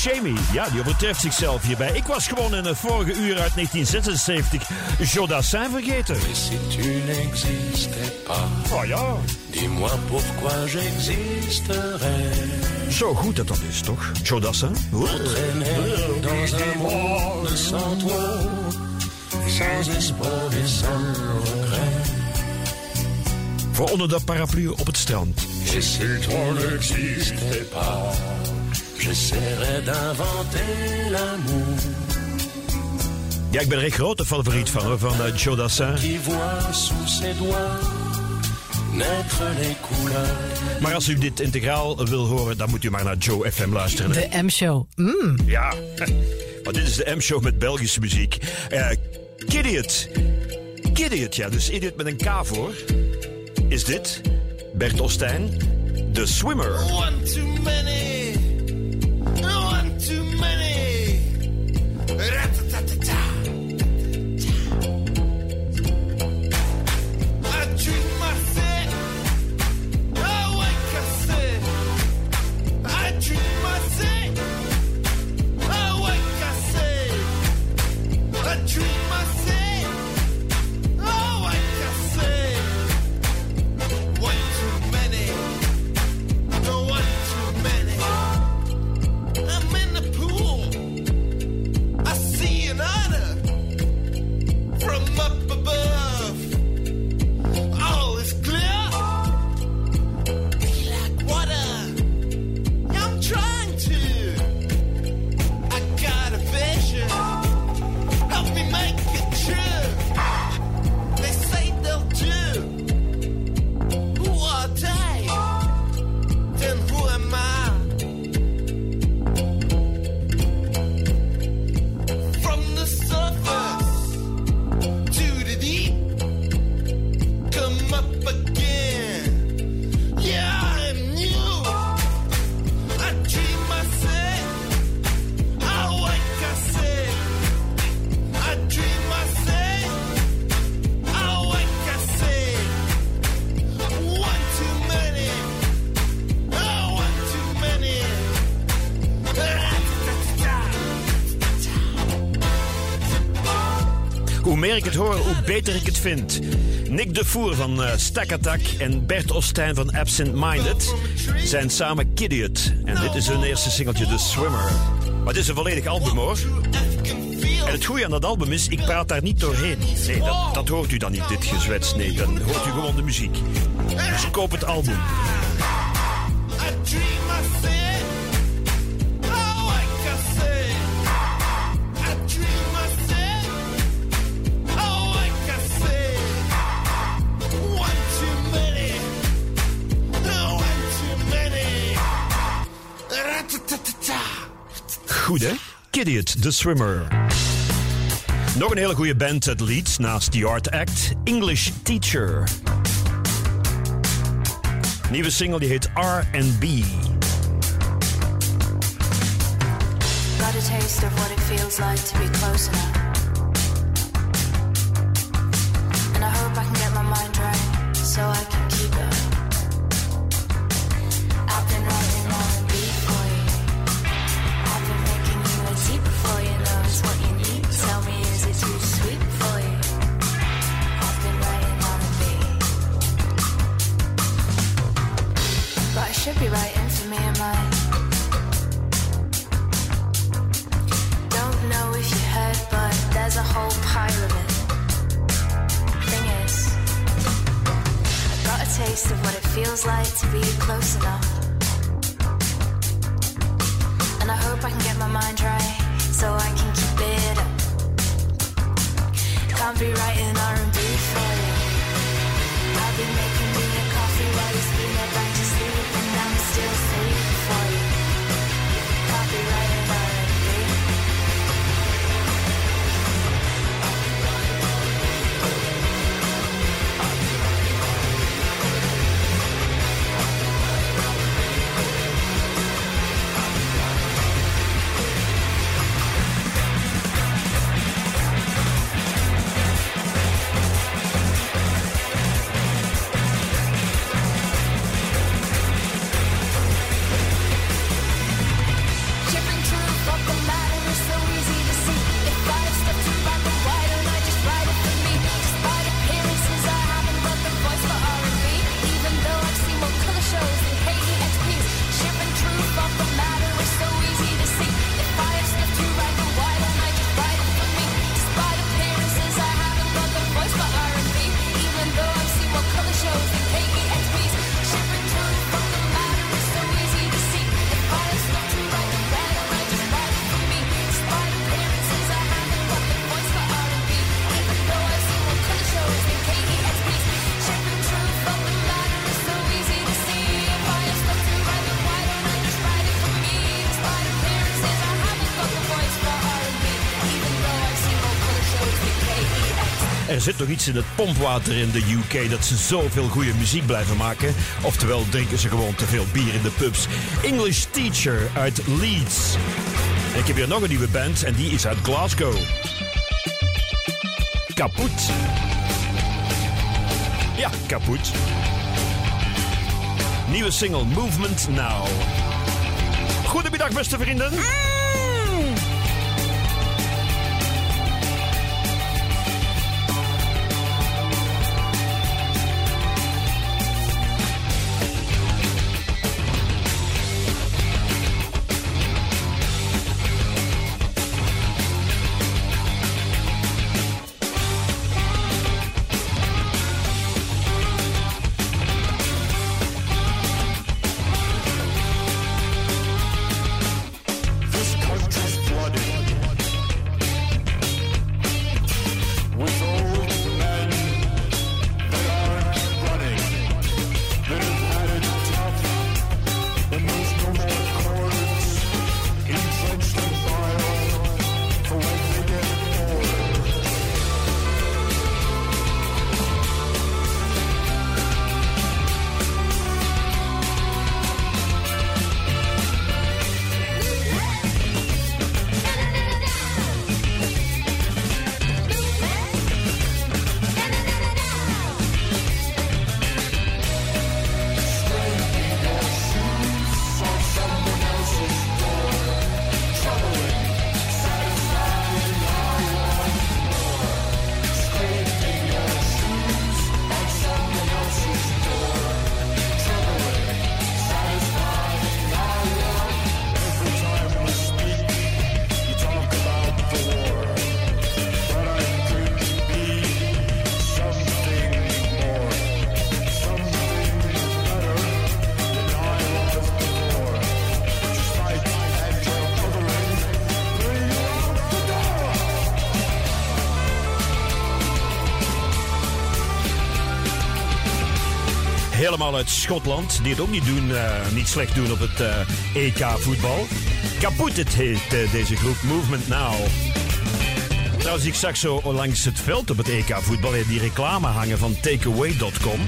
Buscemi, ja, die overtreft zichzelf hierbij. Ik was gewoon in het vorige uur uit 1976 Jodassin vergeten. Si tu n'existais pas, oh ja. dis-moi pourquoi j'existerais. Zo goed dat dat is, toch? Jodassin? Dans un monde sans toi, sans espoir et sans regret. Voor onder de paraplu op het strand. Et si tu n'existais pas, j'essaierais d'inventer l'amour. Ja, ik ben er echt grote favoriet van, van uh, Jodassin. Qui voit sous ses doigts naître les couleurs. Maar als u dit integraal wil horen, dan moet u maar naar Joe FM luisteren. De M-show. Mm. Ja, [LAUGHS] maar dit is de M-show met Belgische muziek. Uh, Kidiot. Kidiot, ja, dus idiot met een K voor. Is dit Bert Ostijn, de swimmer. One too many, beter ik het vind. Nick de Voer van eh, Stack Attack en Bert Ostijn van Absent Minded zijn samen Kidiot. En dit is hun eerste singeltje, The Swimmer. Maar het is een volledig album hoor. En het goede aan dat album is, ik praat daar niet doorheen. Nee, dat, dat hoort u dan niet, dit gezwets. Nee, dan hoort u gewoon de muziek. Dus koop het album. Kidiot, The Swimmer. Nog een hele goede band uit Leeds naast The Art Act, English Teacher. Nieuwe single die heet R&B. Got a taste of what it feels like to be close enough. Er zit nog iets in het pompwater in de UK dat ze zoveel goede muziek blijven maken. Oftewel drinken ze gewoon te veel bier in de pubs. English Teacher uit Leeds. Ik heb hier nog een nieuwe band en die is uit Glasgow. Kaput. Ja, kaput. Nieuwe single Movement Now. Goedemiddag beste vrienden. Helemaal uit Schotland, die het ook niet, doen, eh, niet slecht doen op het eh, EK-voetbal. Kaput het heet eh, deze groep, Movement Now. Trouwens, ik zag zo langs het veld op het EK-voetbal die reclame hangen van takeaway.com.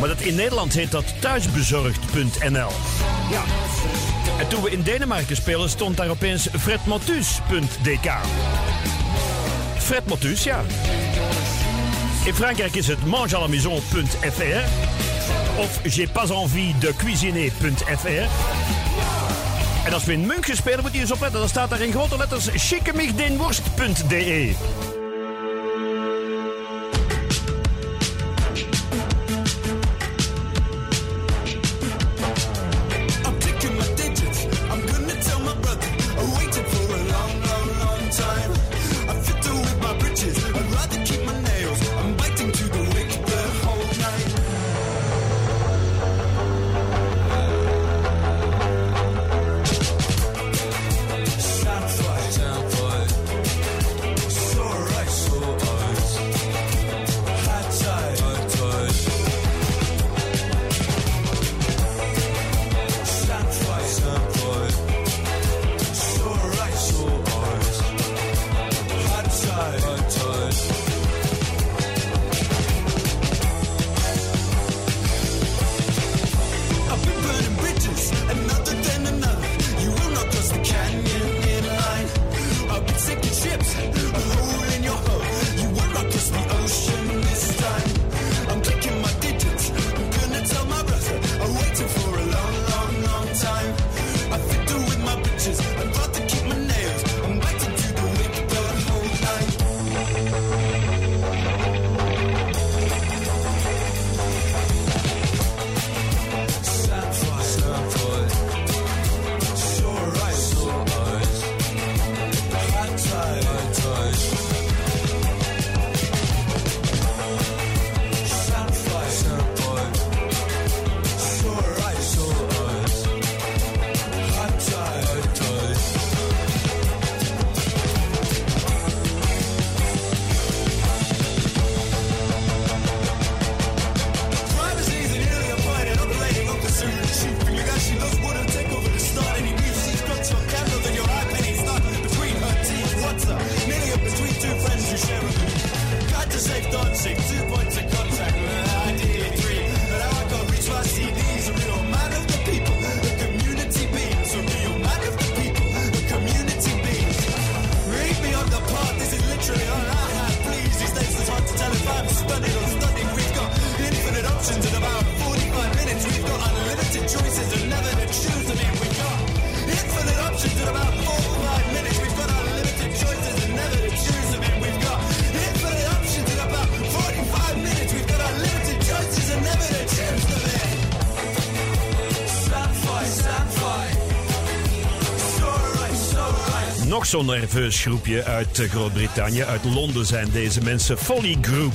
Maar dat in Nederland heet dat thuisbezorgd.nl. Ja. En toen we in Denemarken spelen, stond daar opeens fredmotus.dk. Fred ja. In Frankrijk is het mangealamaison.fr of j'ai pas envie de cuisiner.fr. En als we in München spelen, moet je eens opletten. Dan staat daar in grote letters schikkemigdeenworst.de. Zo'n nerveus groepje uit eh, Groot-Brittannië. Uit Londen zijn deze mensen. Folly Group.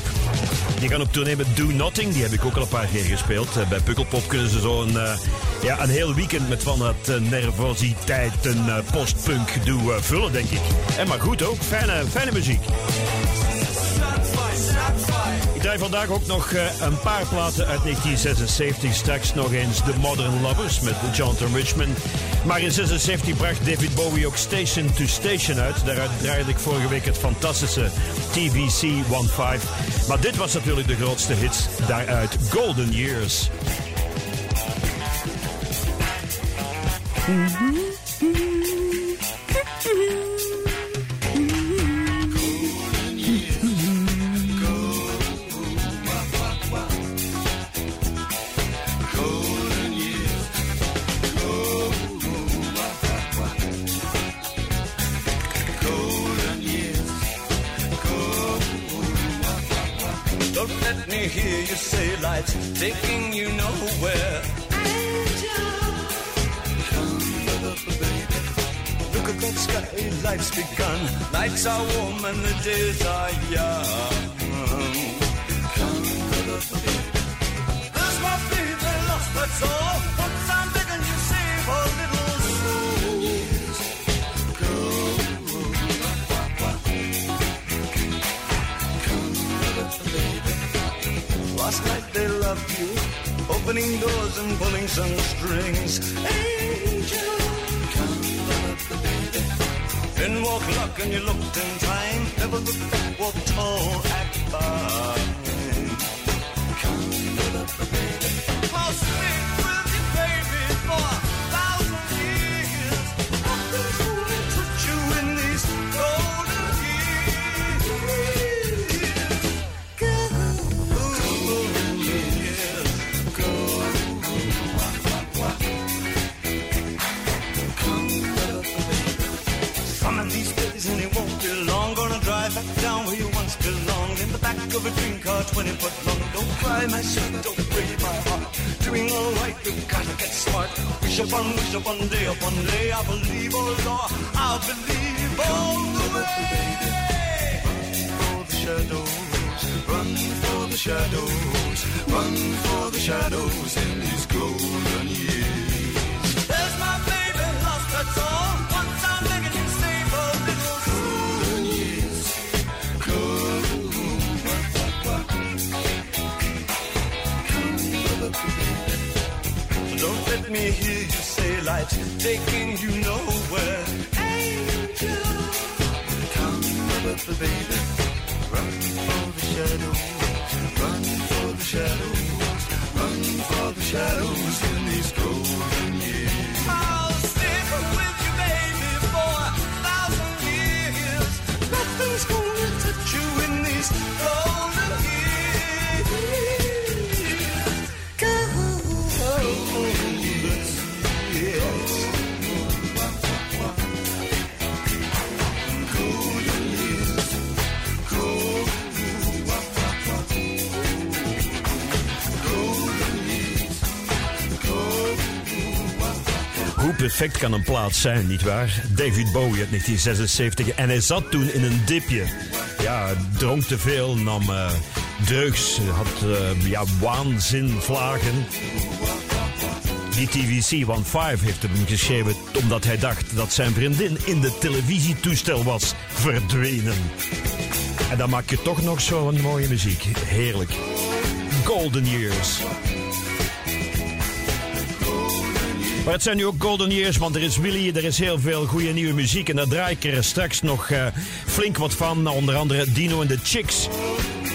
Die gaan op tournee met Do Nothing. Die heb ik ook al een paar keer gespeeld. Eh, Bij Pukkelpop kunnen ze zo een, eh, ja, een heel weekend met van dat uh, nervositeit en eh, postpunk gedoe eh, vullen, denk ik. En maar goed ook. Fijne, fijne muziek. Ik draai vandaag ook nog eh, een paar platen uit 1976. Straks nog eens The Modern Lovers met Jonathan Richman. Maar in 76 bracht David Bowie ook Station to Station uit. Daaruit draaide ik vorige week het fantastische TVC 15. Maar dit was natuurlijk de grootste hit daaruit. Golden Years. Don't you, opening doors and pulling some strings. Angel, come baby. Then walk luck and you looked in time. Never look back, walk tall, act fine. Car, 20 foot long. Don't cry, my son, don't break my heart. Doing alright, you gotta get smart. Wish upon, wish upon, day upon day. I believe, oh Lord, I believe all the way. For the shadows, run for the shadows, run for the shadows in these golden years. There's my baby, lost her all. Me hear you say life's taking you nowhere. Angel, come up, baby. Run for the shadows, run for the shadows, run for the shadows in these golden perfect kan een plaats zijn, nietwaar? David Bowie uit 1976. En hij zat toen in een dipje. Ja, dronk te veel, nam eh, drugs, had eh, ja, waanzinvlagen. Die TVC 15 heeft hem geschreven omdat hij dacht dat zijn vriendin in de televisietoestel was verdwenen. En dan maak je toch nog zo'n mooie muziek. Heerlijk. Golden Years. Maar het zijn nu ook golden years, want er is Willy, er is heel veel goede nieuwe muziek. En daar draai ik er straks nog eh, flink wat van. Onder andere Dino en de Chicks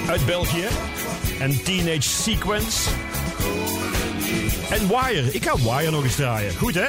uit België. En Teenage Sequence. En Wire. Ik ga Wire nog eens draaien. Goed, hè?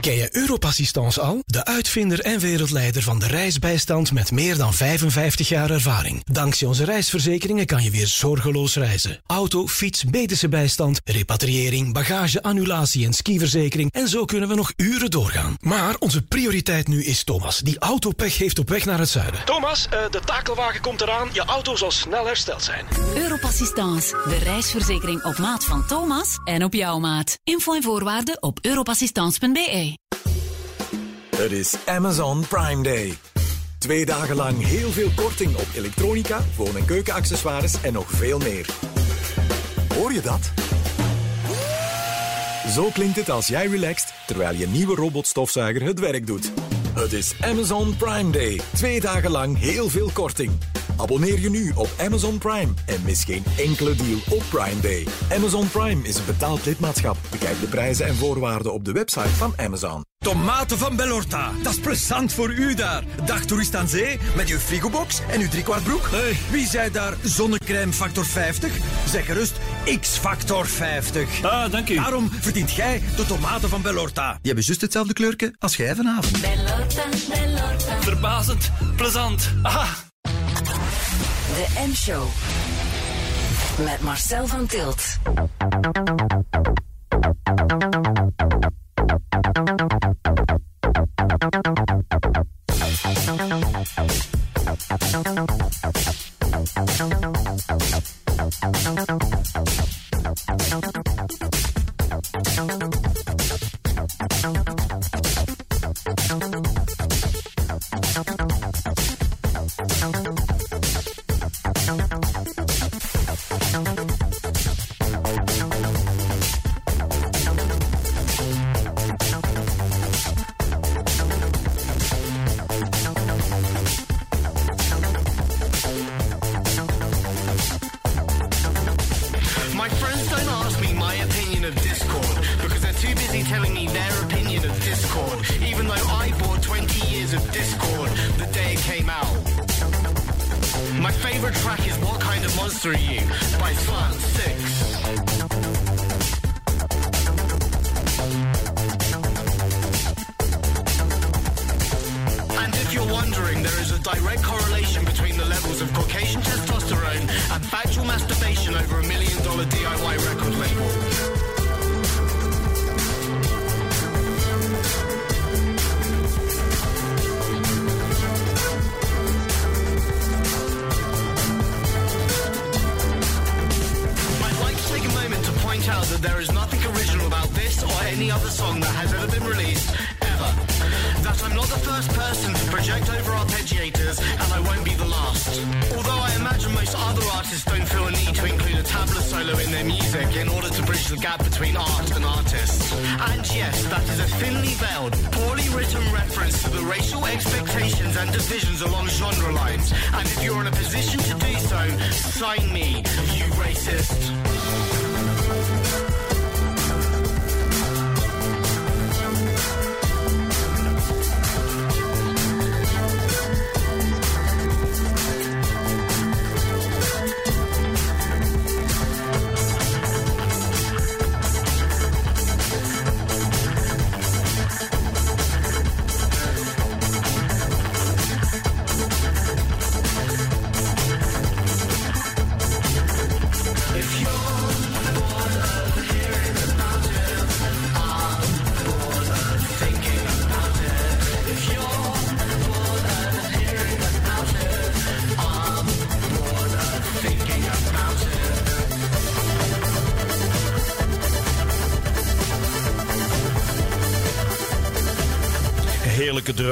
Ken je Europassistance al? De uitvinder en wereldleider van de reisbijstand met meer dan 55 jaar ervaring. Dankzij onze reisverzekeringen kan je weer zorgeloos reizen. Auto, fiets, medische bijstand, repatriëring, bagage, annulatie en skiverzekering. En zo kunnen we nog uren doorgaan. Maar onze prioriteit nu is Thomas, die autopech heeft op weg naar het zuiden. Thomas, eh, de takelwagen komt eraan. Je auto zal snel hersteld zijn. Europassistance, de reisverzekering op maat van Thomas en op jouw maat. Info en voorwaarden op europassistance.be. Het is Amazon Prime Day. Twee dagen lang heel veel korting op elektronica, woon- en keukenaccessoires en nog veel meer. Hoor je dat? Zo klinkt het als jij relaxt terwijl je nieuwe robotstofzuiger het werk doet. Het is Amazon Prime Day. Twee dagen lang heel veel korting. Abonneer je nu op Amazon Prime en mis geen enkele deal op Prime Day. Amazon Prime is een betaald lidmaatschap. Bekijk de prijzen en voorwaarden op de website van Amazon. Tomaten van Bellorta, dat is plezant voor u daar. Dag toerist aan zee, met uw frigobox en uw driekwart broek. Wie zei daar zonnecrème factor 50? Zeg gerust X-factor 50. Ah, dank u. Daarom verdient jij de tomaten van Bellorta. Die hebben juist hetzelfde kleurke als jij vanavond. Bellorta, Bellorta. Verbazend, plezant. Aha. De M-show. Met Marcel van Tilt. out.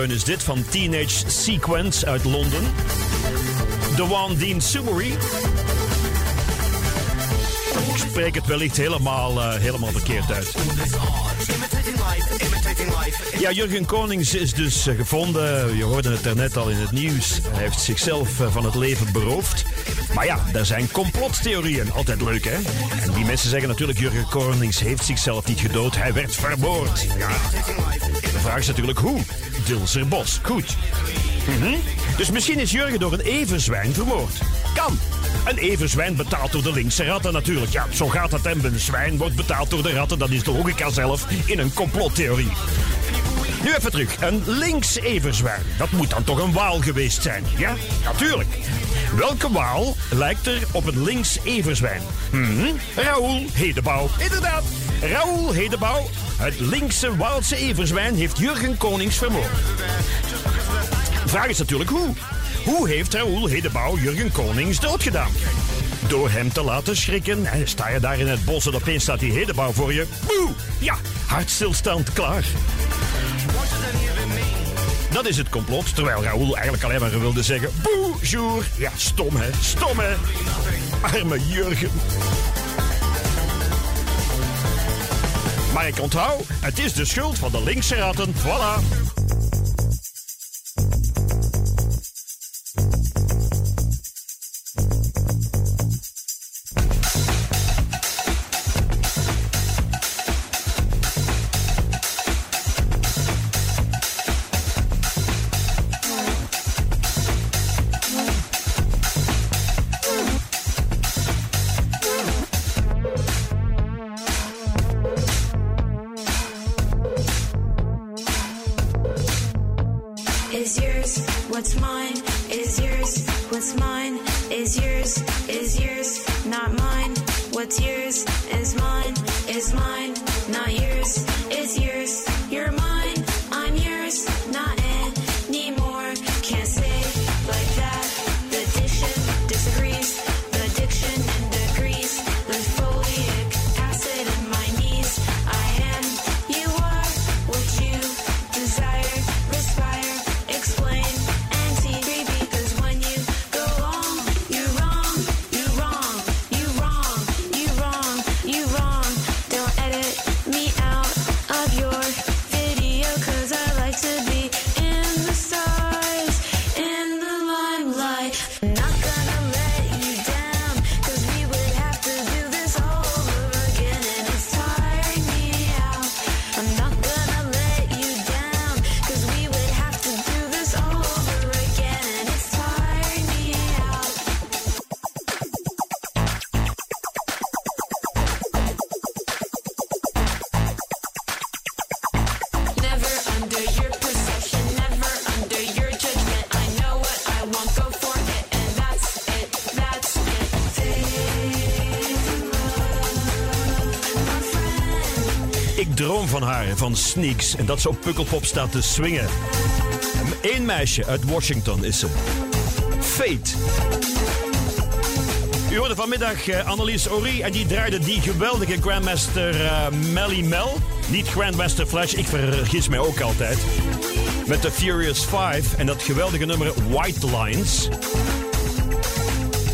Is dit van Teenage Sequence uit Londen. One Dean Sumery. Ik spreek het wellicht helemaal, eh, helemaal verkeerd uit. Ja, Jurgen Konings is dus eh, gevonden. Je hoorde het daarnet al in het nieuws. Hij heeft zichzelf eh, van het leven beroofd. Maar ja, er zijn complottheorieën. Altijd leuk, hè? En mensen zeggen natuurlijk... Jurgen Konings heeft zichzelf niet gedood. Hij werd vermoord. Ja. De vraag is natuurlijk hoe. Dilser Bos. Goed. Mhm. Dus misschien is Jurgen door een everzwijn vermoord. Kan. Een everzwijn betaald door de linkse ratten natuurlijk. Ja, zo gaat het hem. Een zwijn wordt betaald door de ratten. Dat is de logica zelf in een complottheorie. Nu even terug. Een links everzwijn. Dat moet dan toch een waal geweest zijn? Ja, natuurlijk. Welke waal lijkt er op een links everzwijn? Mhm. Raoul Hedebouw. Inderdaad. Raoul Hedebouw. Het linkse Waalse everzwijn heeft Jurgen Konings vermoord. Vraag is natuurlijk hoe. Hoe heeft Raoul Hedebouw Jurgen Konings doodgedaan? Door hem te laten schrikken. En sta je daar in het bos en opeens staat die Hedebouw voor je. Boe! Ja, hartstilstand klaar. Dat is het complot, terwijl Raoul eigenlijk alleen maar wilde zeggen... Bonjour. Ja, stom hè, stom hè. Arme Jurgen. Maar ik onthoud, het is de schuld van de linkse ratten. Voilà. Van Sneaks. En dat ze op Pukkelpop staat te swingen. Eén meisje uit Washington is ze. Fate. U hoorde vanmiddag uh, Annelies Ori en die draaide die geweldige Grandmaster uh, Melly Mel. Niet Grandmaster Flash, ik vergis mij ook altijd. Met de Furious 5 en dat geweldige nummer White Lines.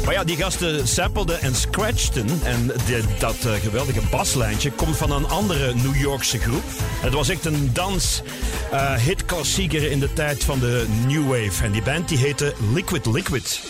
Maar ja, die gasten sampelden en scratchten. En dat uh, geweldige baslijntje komt van een andere New Yorkse groep. Het was echt een dans uh, hitklassieker in de tijd van de New Wave. En die band die heette Liquid Liquid.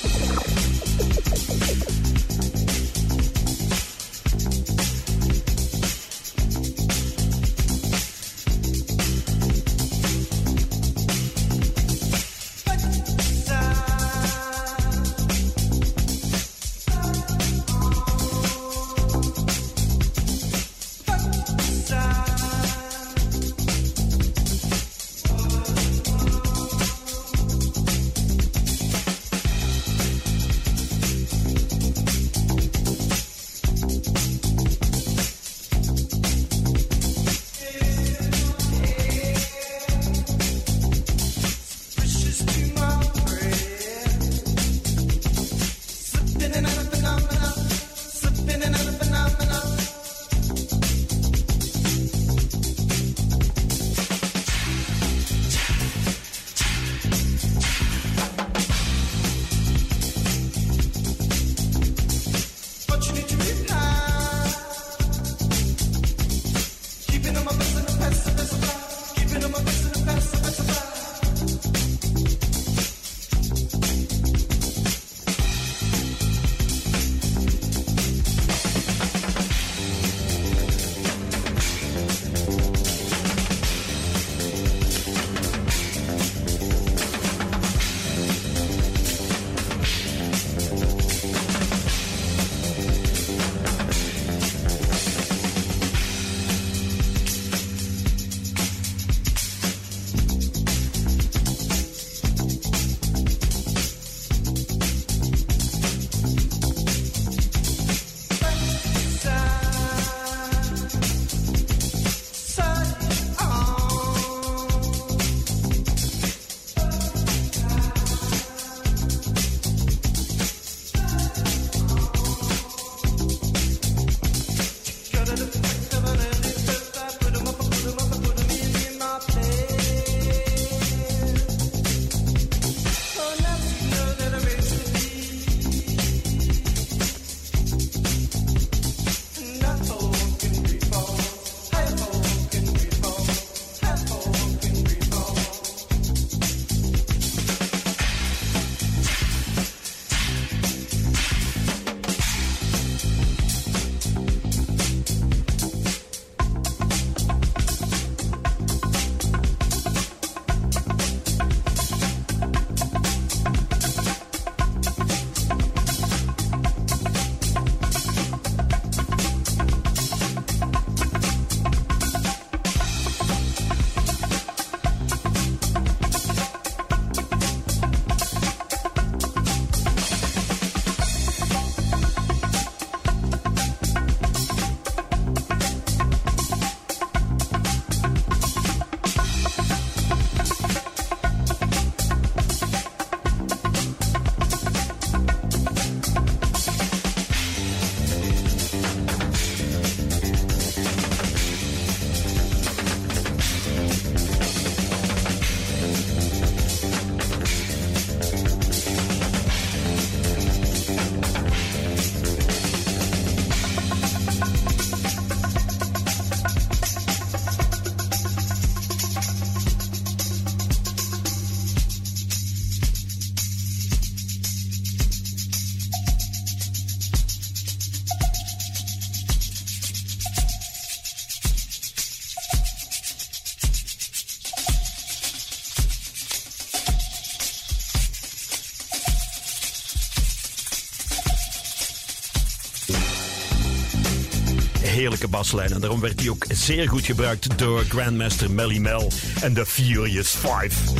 Heerlijke baslijn. En daarom werd die ook zeer goed gebruikt door Grandmaster Melly Mel en de Furious Five.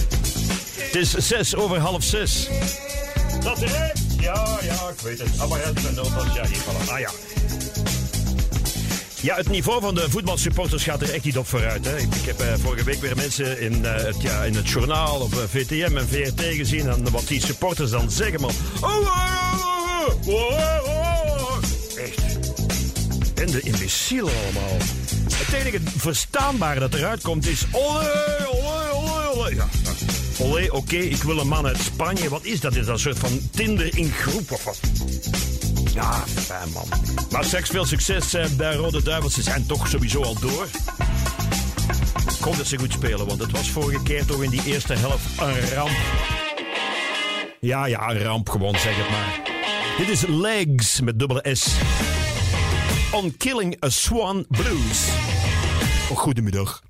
Het is zes over half zes. Dat is het? Ja, ja, ik weet het. Ah, maar ik ben ja, hier. Ah ja. Ja, het niveau van de voetbalsupporters gaat er echt niet op vooruit. Hè. Ik, heb eh, vorige week weer mensen in, eh, het, ja, in het journaal of eh, VTM en VRT gezien. En wat die supporters dan zeggen, man. Oh, oh, oh, oh, oh, oh. De imbecielen allemaal. Het enige verstaanbare dat eruit komt is... Olé, olé, olé, olé. Ja, olé, oké, ik wil een man uit Spanje. Wat is dat? Is dat een soort van Tinder in groep of wat? Ja, fijn man. Maar straks veel succes eh, bij Rode Duivels. Ze zijn toch sowieso al door. Hoop dat ze goed spelen, want het was vorige keer toch in die eerste helft een ramp. Ja, ja, een ramp gewoon, zeg het maar. Dit is Legs met dubbele S. On Killing a Swan Blues. Oh, goedemiddag.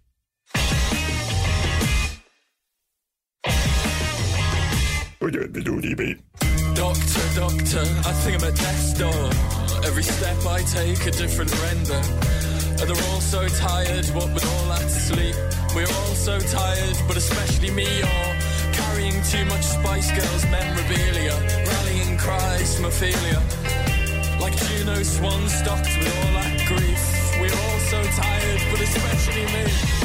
Doctor, doctor, I think I'm at death's door. Every step I take a different render. And they're all so tired, what with all that sleep. We're all so tired, but especially me, you're carrying too much Spice Girls memorabilia. Rallying cries from Ophelia. Like Juno Swan stocked with all that grief. We're all so tired, but especially me.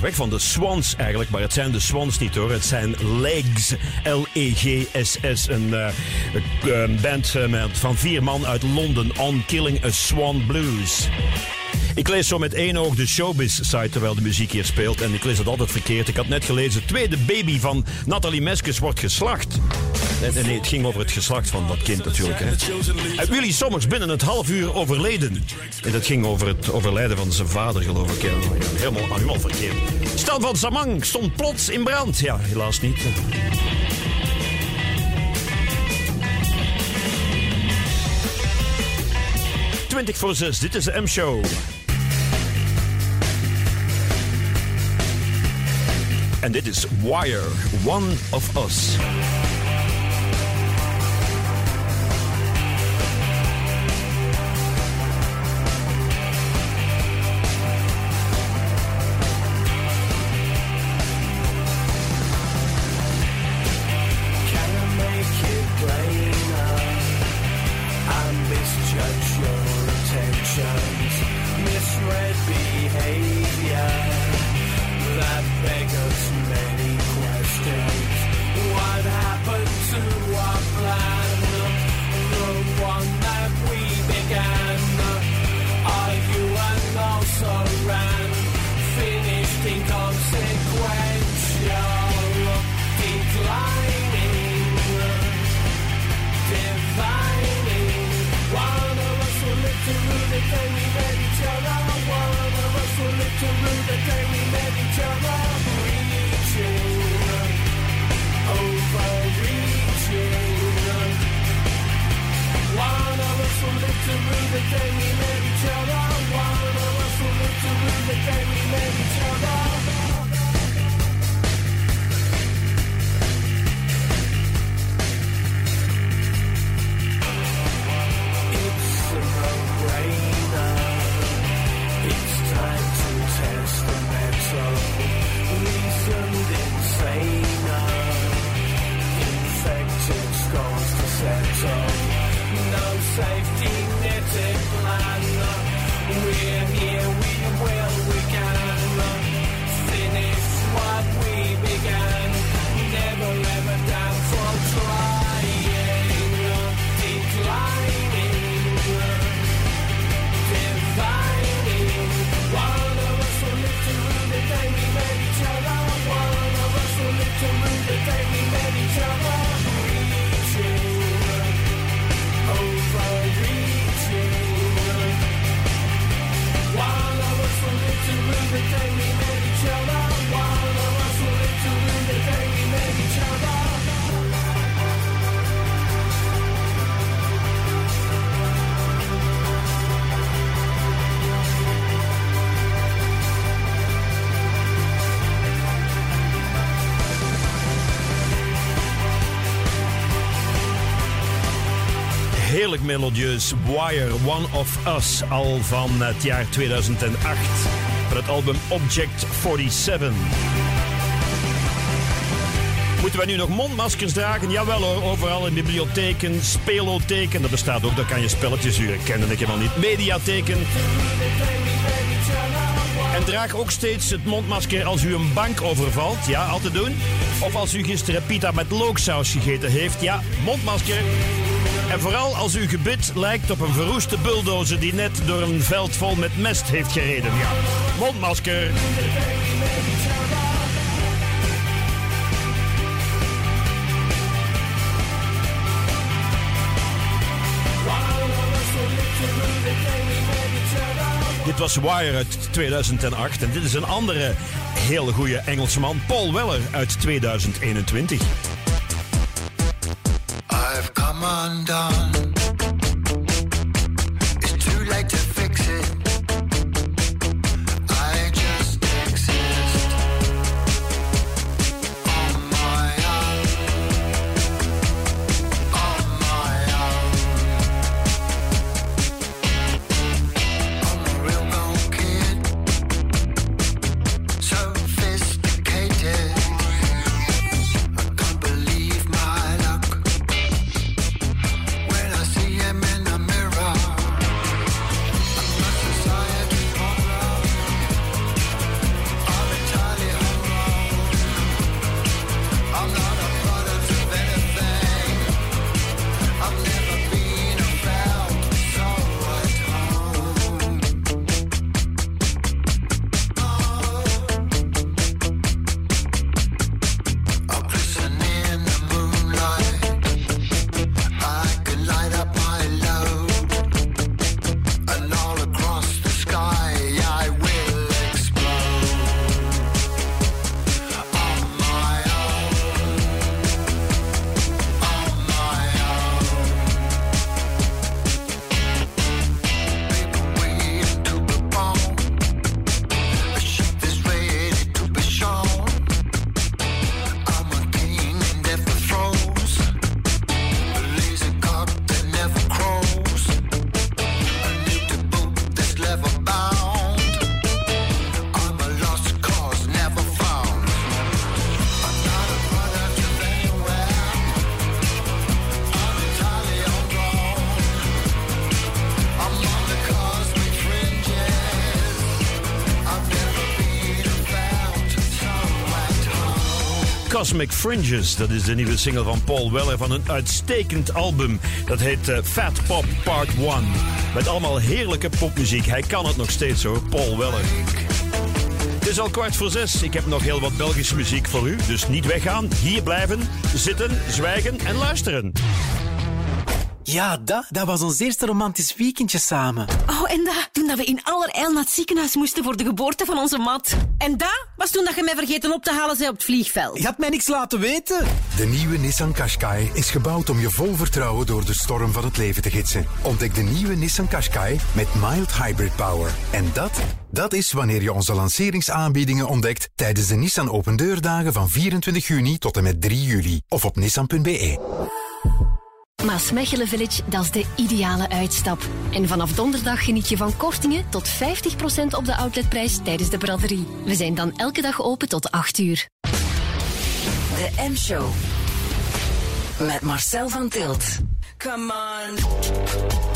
Weg van de Swans eigenlijk, maar het zijn de Swans niet hoor. Het zijn Legs, L-E-G-S-S. Een eh, een band eh, van vier man uit Londen, On Killing a Swan Blues. Ik lees zo met één oog de showbiz-site terwijl de muziek hier speelt. En ik lees het altijd verkeerd. Ik had net gelezen, tweede baby van Nathalie Meskes wordt geslacht. Nee, nee, nee, het ging over het geslacht van dat kind natuurlijk. Hè. Uh, Willy Sommers binnen het half uur overleden. En dat ging over het overlijden van zijn vader, geloof ik. Helemaal, helemaal verkeerd. Stel van Samang stond plots in brand. Ja, helaas niet. 20 voor 6, dit is de M-show. En dit is Wire, One of Us. Melodieus. Wire, One of Us, al van het jaar 2008. Van het album Object 47. Moeten wij nu nog mondmaskers dragen? Jawel hoor, overal in bibliotheken, spelotheken. Dat bestaat ook, daar kan je spelletjes huren. Kennen ik helemaal niet. Mediatheken. En draag ook steeds het mondmasker als u een bank overvalt. Ja, altijd doen. Of als u gisteren pita met looksaus gegeten heeft. Ja, mondmasker. En vooral als uw gebit lijkt op een verroeste bulldozer die net door een veld vol met mest heeft gereden. Ja, mondmasker. Dit was Wire uit 2008 en dit is een andere hele goede Engelsman, Paul Weller uit 2021. I've Cosmic Fringes, dat is de nieuwe single van Paul Weller van een uitstekend album. Dat heet eh, Fat Pop Part 1. Met allemaal heerlijke popmuziek. Hij kan het nog steeds hoor, Paul Weller. Het is al kwart voor zes. Ik heb nog heel wat Belgische muziek voor u. Dus niet weggaan, hier blijven, zitten, zwijgen en luisteren. Ja, dat, dat was ons eerste romantisch weekendje samen. Oh, en dat, toen dat we in allerijl naar het ziekenhuis moesten voor de geboorte van onze mat. En dat was toen dat je mij vergeten op te halen zei op het vliegveld. Je had mij niks laten weten. De nieuwe Nissan Qashqai is gebouwd om je vol vertrouwen door de storm van het leven te gidsen. Ontdek de nieuwe Nissan Qashqai met mild hybrid power. En dat, dat is wanneer je onze lanceringsaanbiedingen ontdekt tijdens de Nissan Open Deurdagen van 24 juni tot en met 3 juli. Of op nissan.be. Maasmechelen Village, dat is de ideale uitstap. En vanaf donderdag geniet je van kortingen tot 50% op de outletprijs tijdens de braderie. We zijn dan elke dag open tot 8 uur. De M-show. Met Marcel van Tilt. Come on.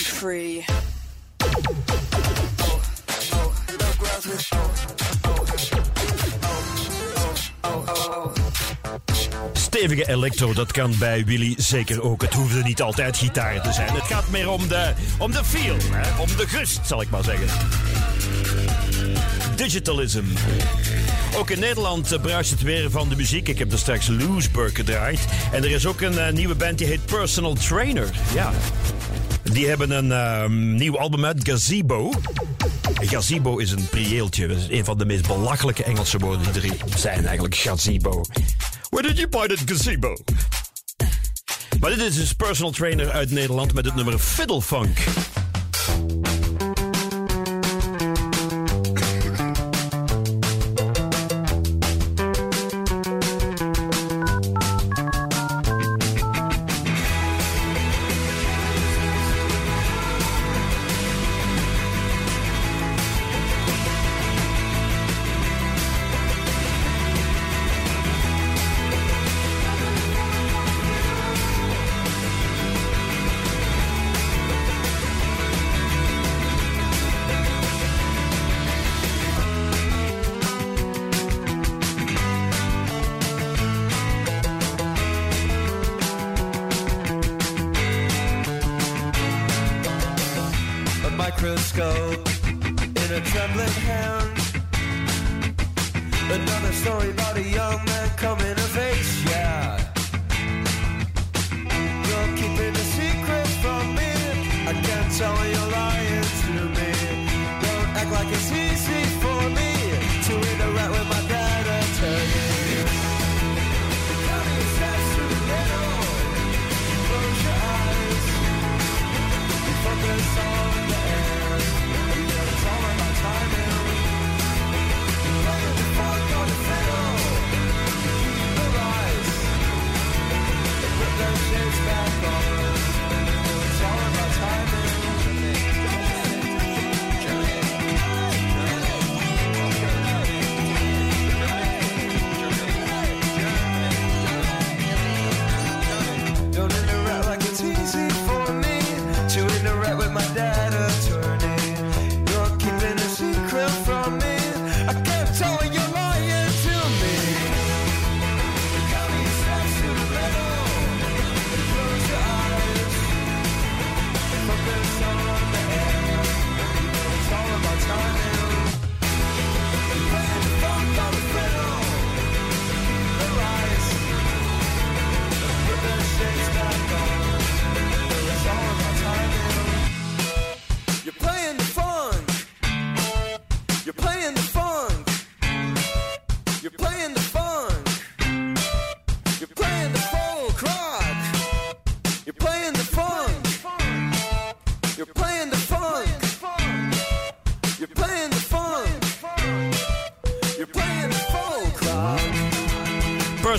Free. Stevige electro, dat kan bij Willy zeker ook. Het hoefde niet altijd gitaar te zijn. Het gaat meer om de, om de feel, hè? om de gust, zal ik maar zeggen. Digitalism. Ook in Nederland eh, bruist het weer van de muziek. Ik heb er straks Loosberg gedraaid. En er is ook een eh, nieuwe band die heet Personal Trainer. Ja. Die hebben een ehm, nieuw album uit, Gazebo. Gazebo is een prieeltje. Dat is een van de meest belachelijke Engelse woorden die er zijn eigenlijk. Gazebo. Where did you buy that gazebo? Maar dit is dus personal trainer uit Nederland met het nummer Fiddle Funk.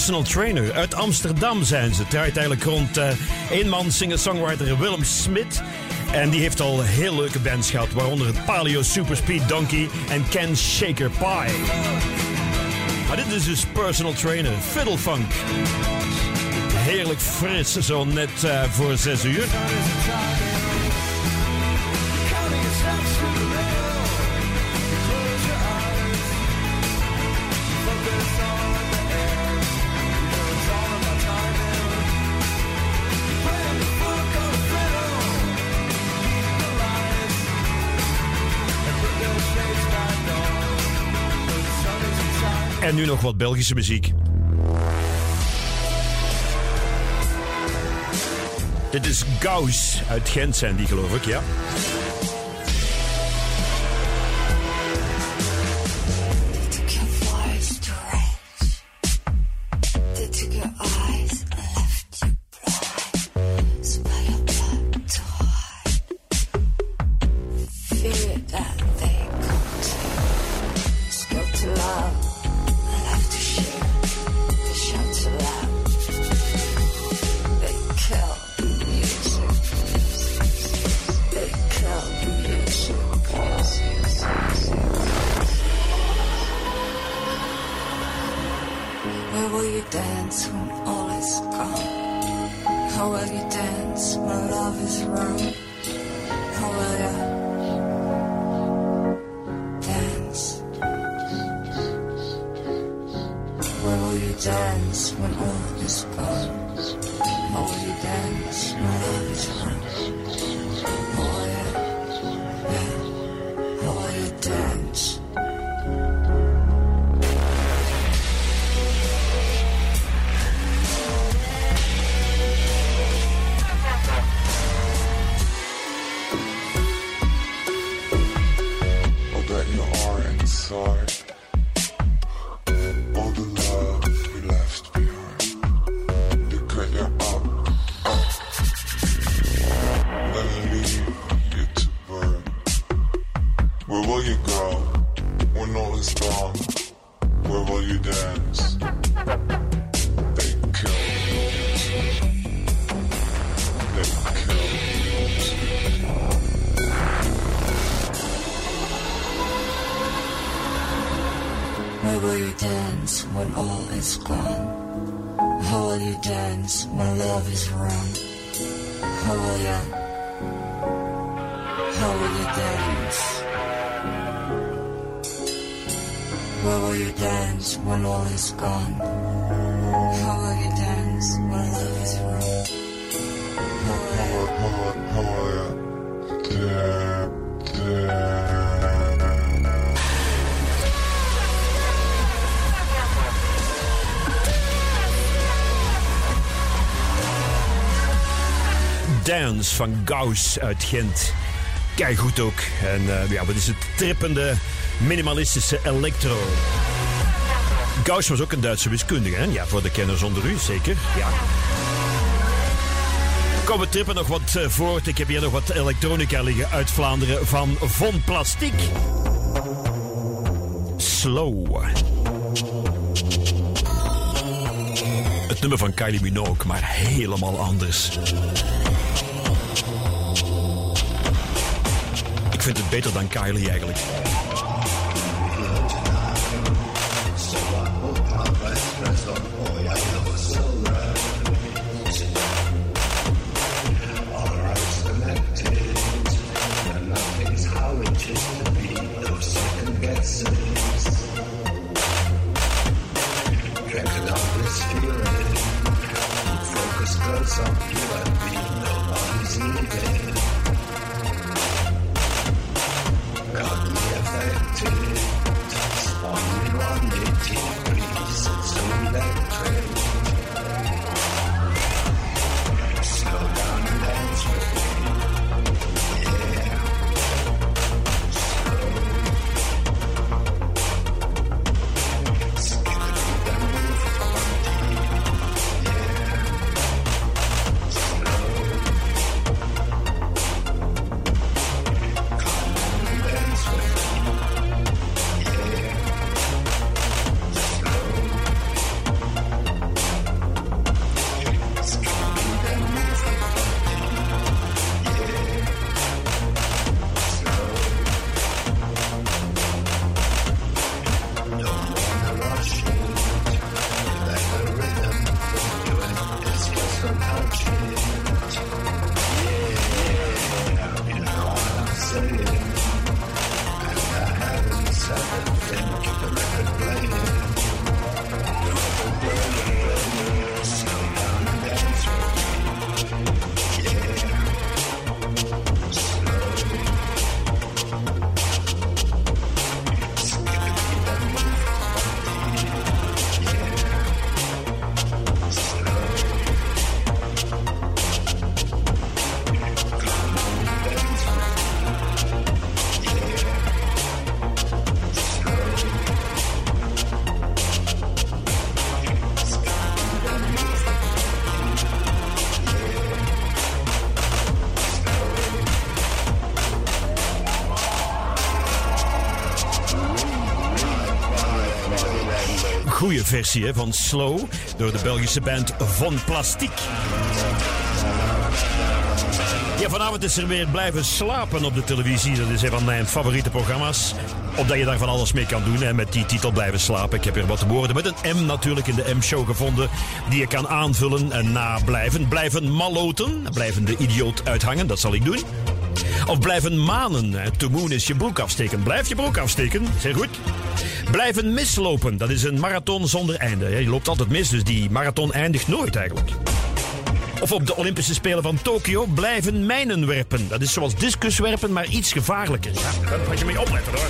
Personal trainer. Uit Amsterdam zijn ze. Draait eigenlijk rond eh eenman singer-songwriter Willem Smit. En die heeft al heel leuke bands gehad, waaronder het Paleo Super Speed Donkey en Ken Shaker Pie. Maar dit is dus Personal Trainer, Fiddle Funk. Heerlijk fris, zo net eh, voor 6 uur. En nu nog wat Belgische muziek. Dit is Gauss uit Gent zijn die geloof ik, ja. Van Gauss uit Gent. Kijk goed ook. En eh, ja, wat is het? Trippende, minimalistische electro. Gauss was ook een Duitse wiskundige, hè? Ja, voor de kenners onder u, zeker. Ja. Kom, we trippen nog wat eh, voort. Ik heb hier nog wat elektronica liggen uit Vlaanderen van Von Plastic. Slow. Het nummer van Kylie Minogue, maar helemaal anders. vind het beter dan Kylie eigenlijk. versie van Slow door de Belgische band Von Plastiek. Ja, vanavond is er weer blijven slapen op de televisie. Dat is een van mijn favoriete programma's. Omdat je daar van alles mee kan doen. En met die titel blijven slapen. Ik heb hier wat woorden met een M natuurlijk in de M-show gevonden. Die je kan aanvullen en nablijven. Blijven maloten, Blijven de idioot uithangen. Dat zal ik doen. Of blijven manen. To moon is je broek afsteken. Blijf je broek afsteken. Zeg goed. Blijven mislopen. Dat is een marathon zonder einde. Je loopt altijd mis, dus die marathon eindigt nooit eigenlijk. Of op de Olympische Spelen van Tokio blijven mijnen werpen. Dat is zoals discuswerpen, maar iets gevaarlijker. Ja, daar moet je mee opletten hoor.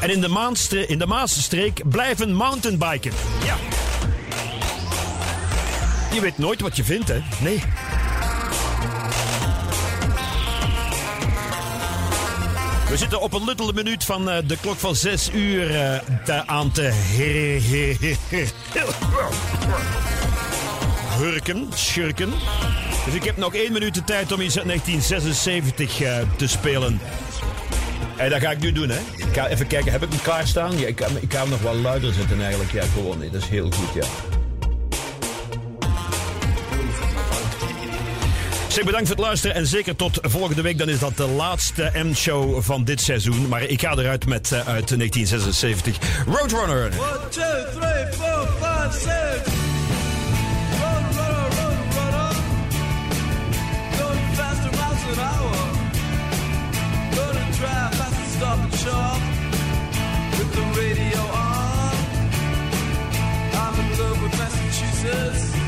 En in de, Maanstre- in de Maasstreek blijven mountainbiken. Ja. Je weet nooit wat je vindt, hè? Nee. We zitten op een little minuut van eh, de klok van 6 uur eh, te- aan te [LAUGHS] hurken, schurken. Dus ik heb nog één minuut de tijd om iets uit 1976 eh, te spelen. En dat ga ik nu doen, hè. Ik ga even kijken, heb ik hem klaarstaan? Ja, ik, kan- ik ga hem nog wel luider zetten eigenlijk. Ja, gewoon. Dat is heel goed, ja. Zeg, bedankt voor het luisteren en zeker tot volgende week. Dan is dat de laatste M-show van dit seizoen. Maar ik ga eruit met eh, uit 1976 Roadrunner. One, two, three, four, five, six. Run, run, run, run, run. Going faster miles an hour. Gonna drive fast and stop and shop. With the radio on. I'm in love with Massachusetts.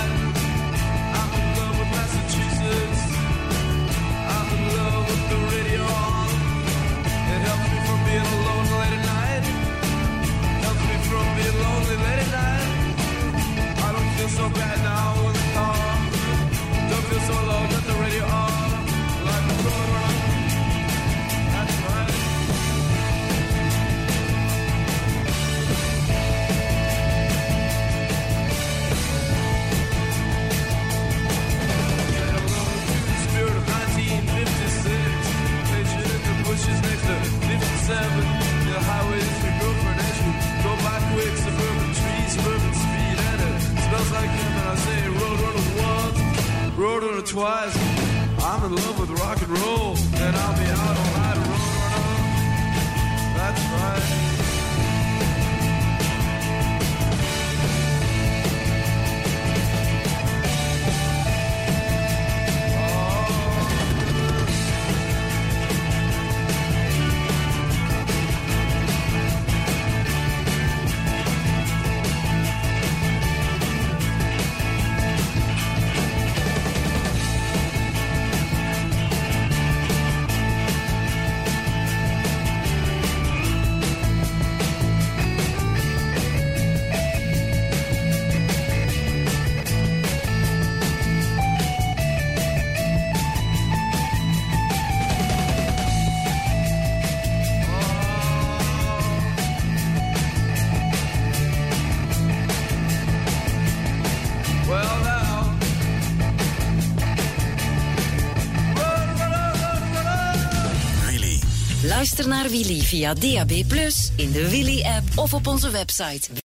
late at night. I don't feel so bad now in the car. Don't feel so with the radio on. That's right. Spirit of 1956. Pictured in the bushes next to 57. Him. And I say, Roadrunner once, Roadrunner twice. I'm in love with rock and roll, and I'll be out all night, Roadrunner. That's right. Naar Willy via DAB+, in de Willy-app of op onze website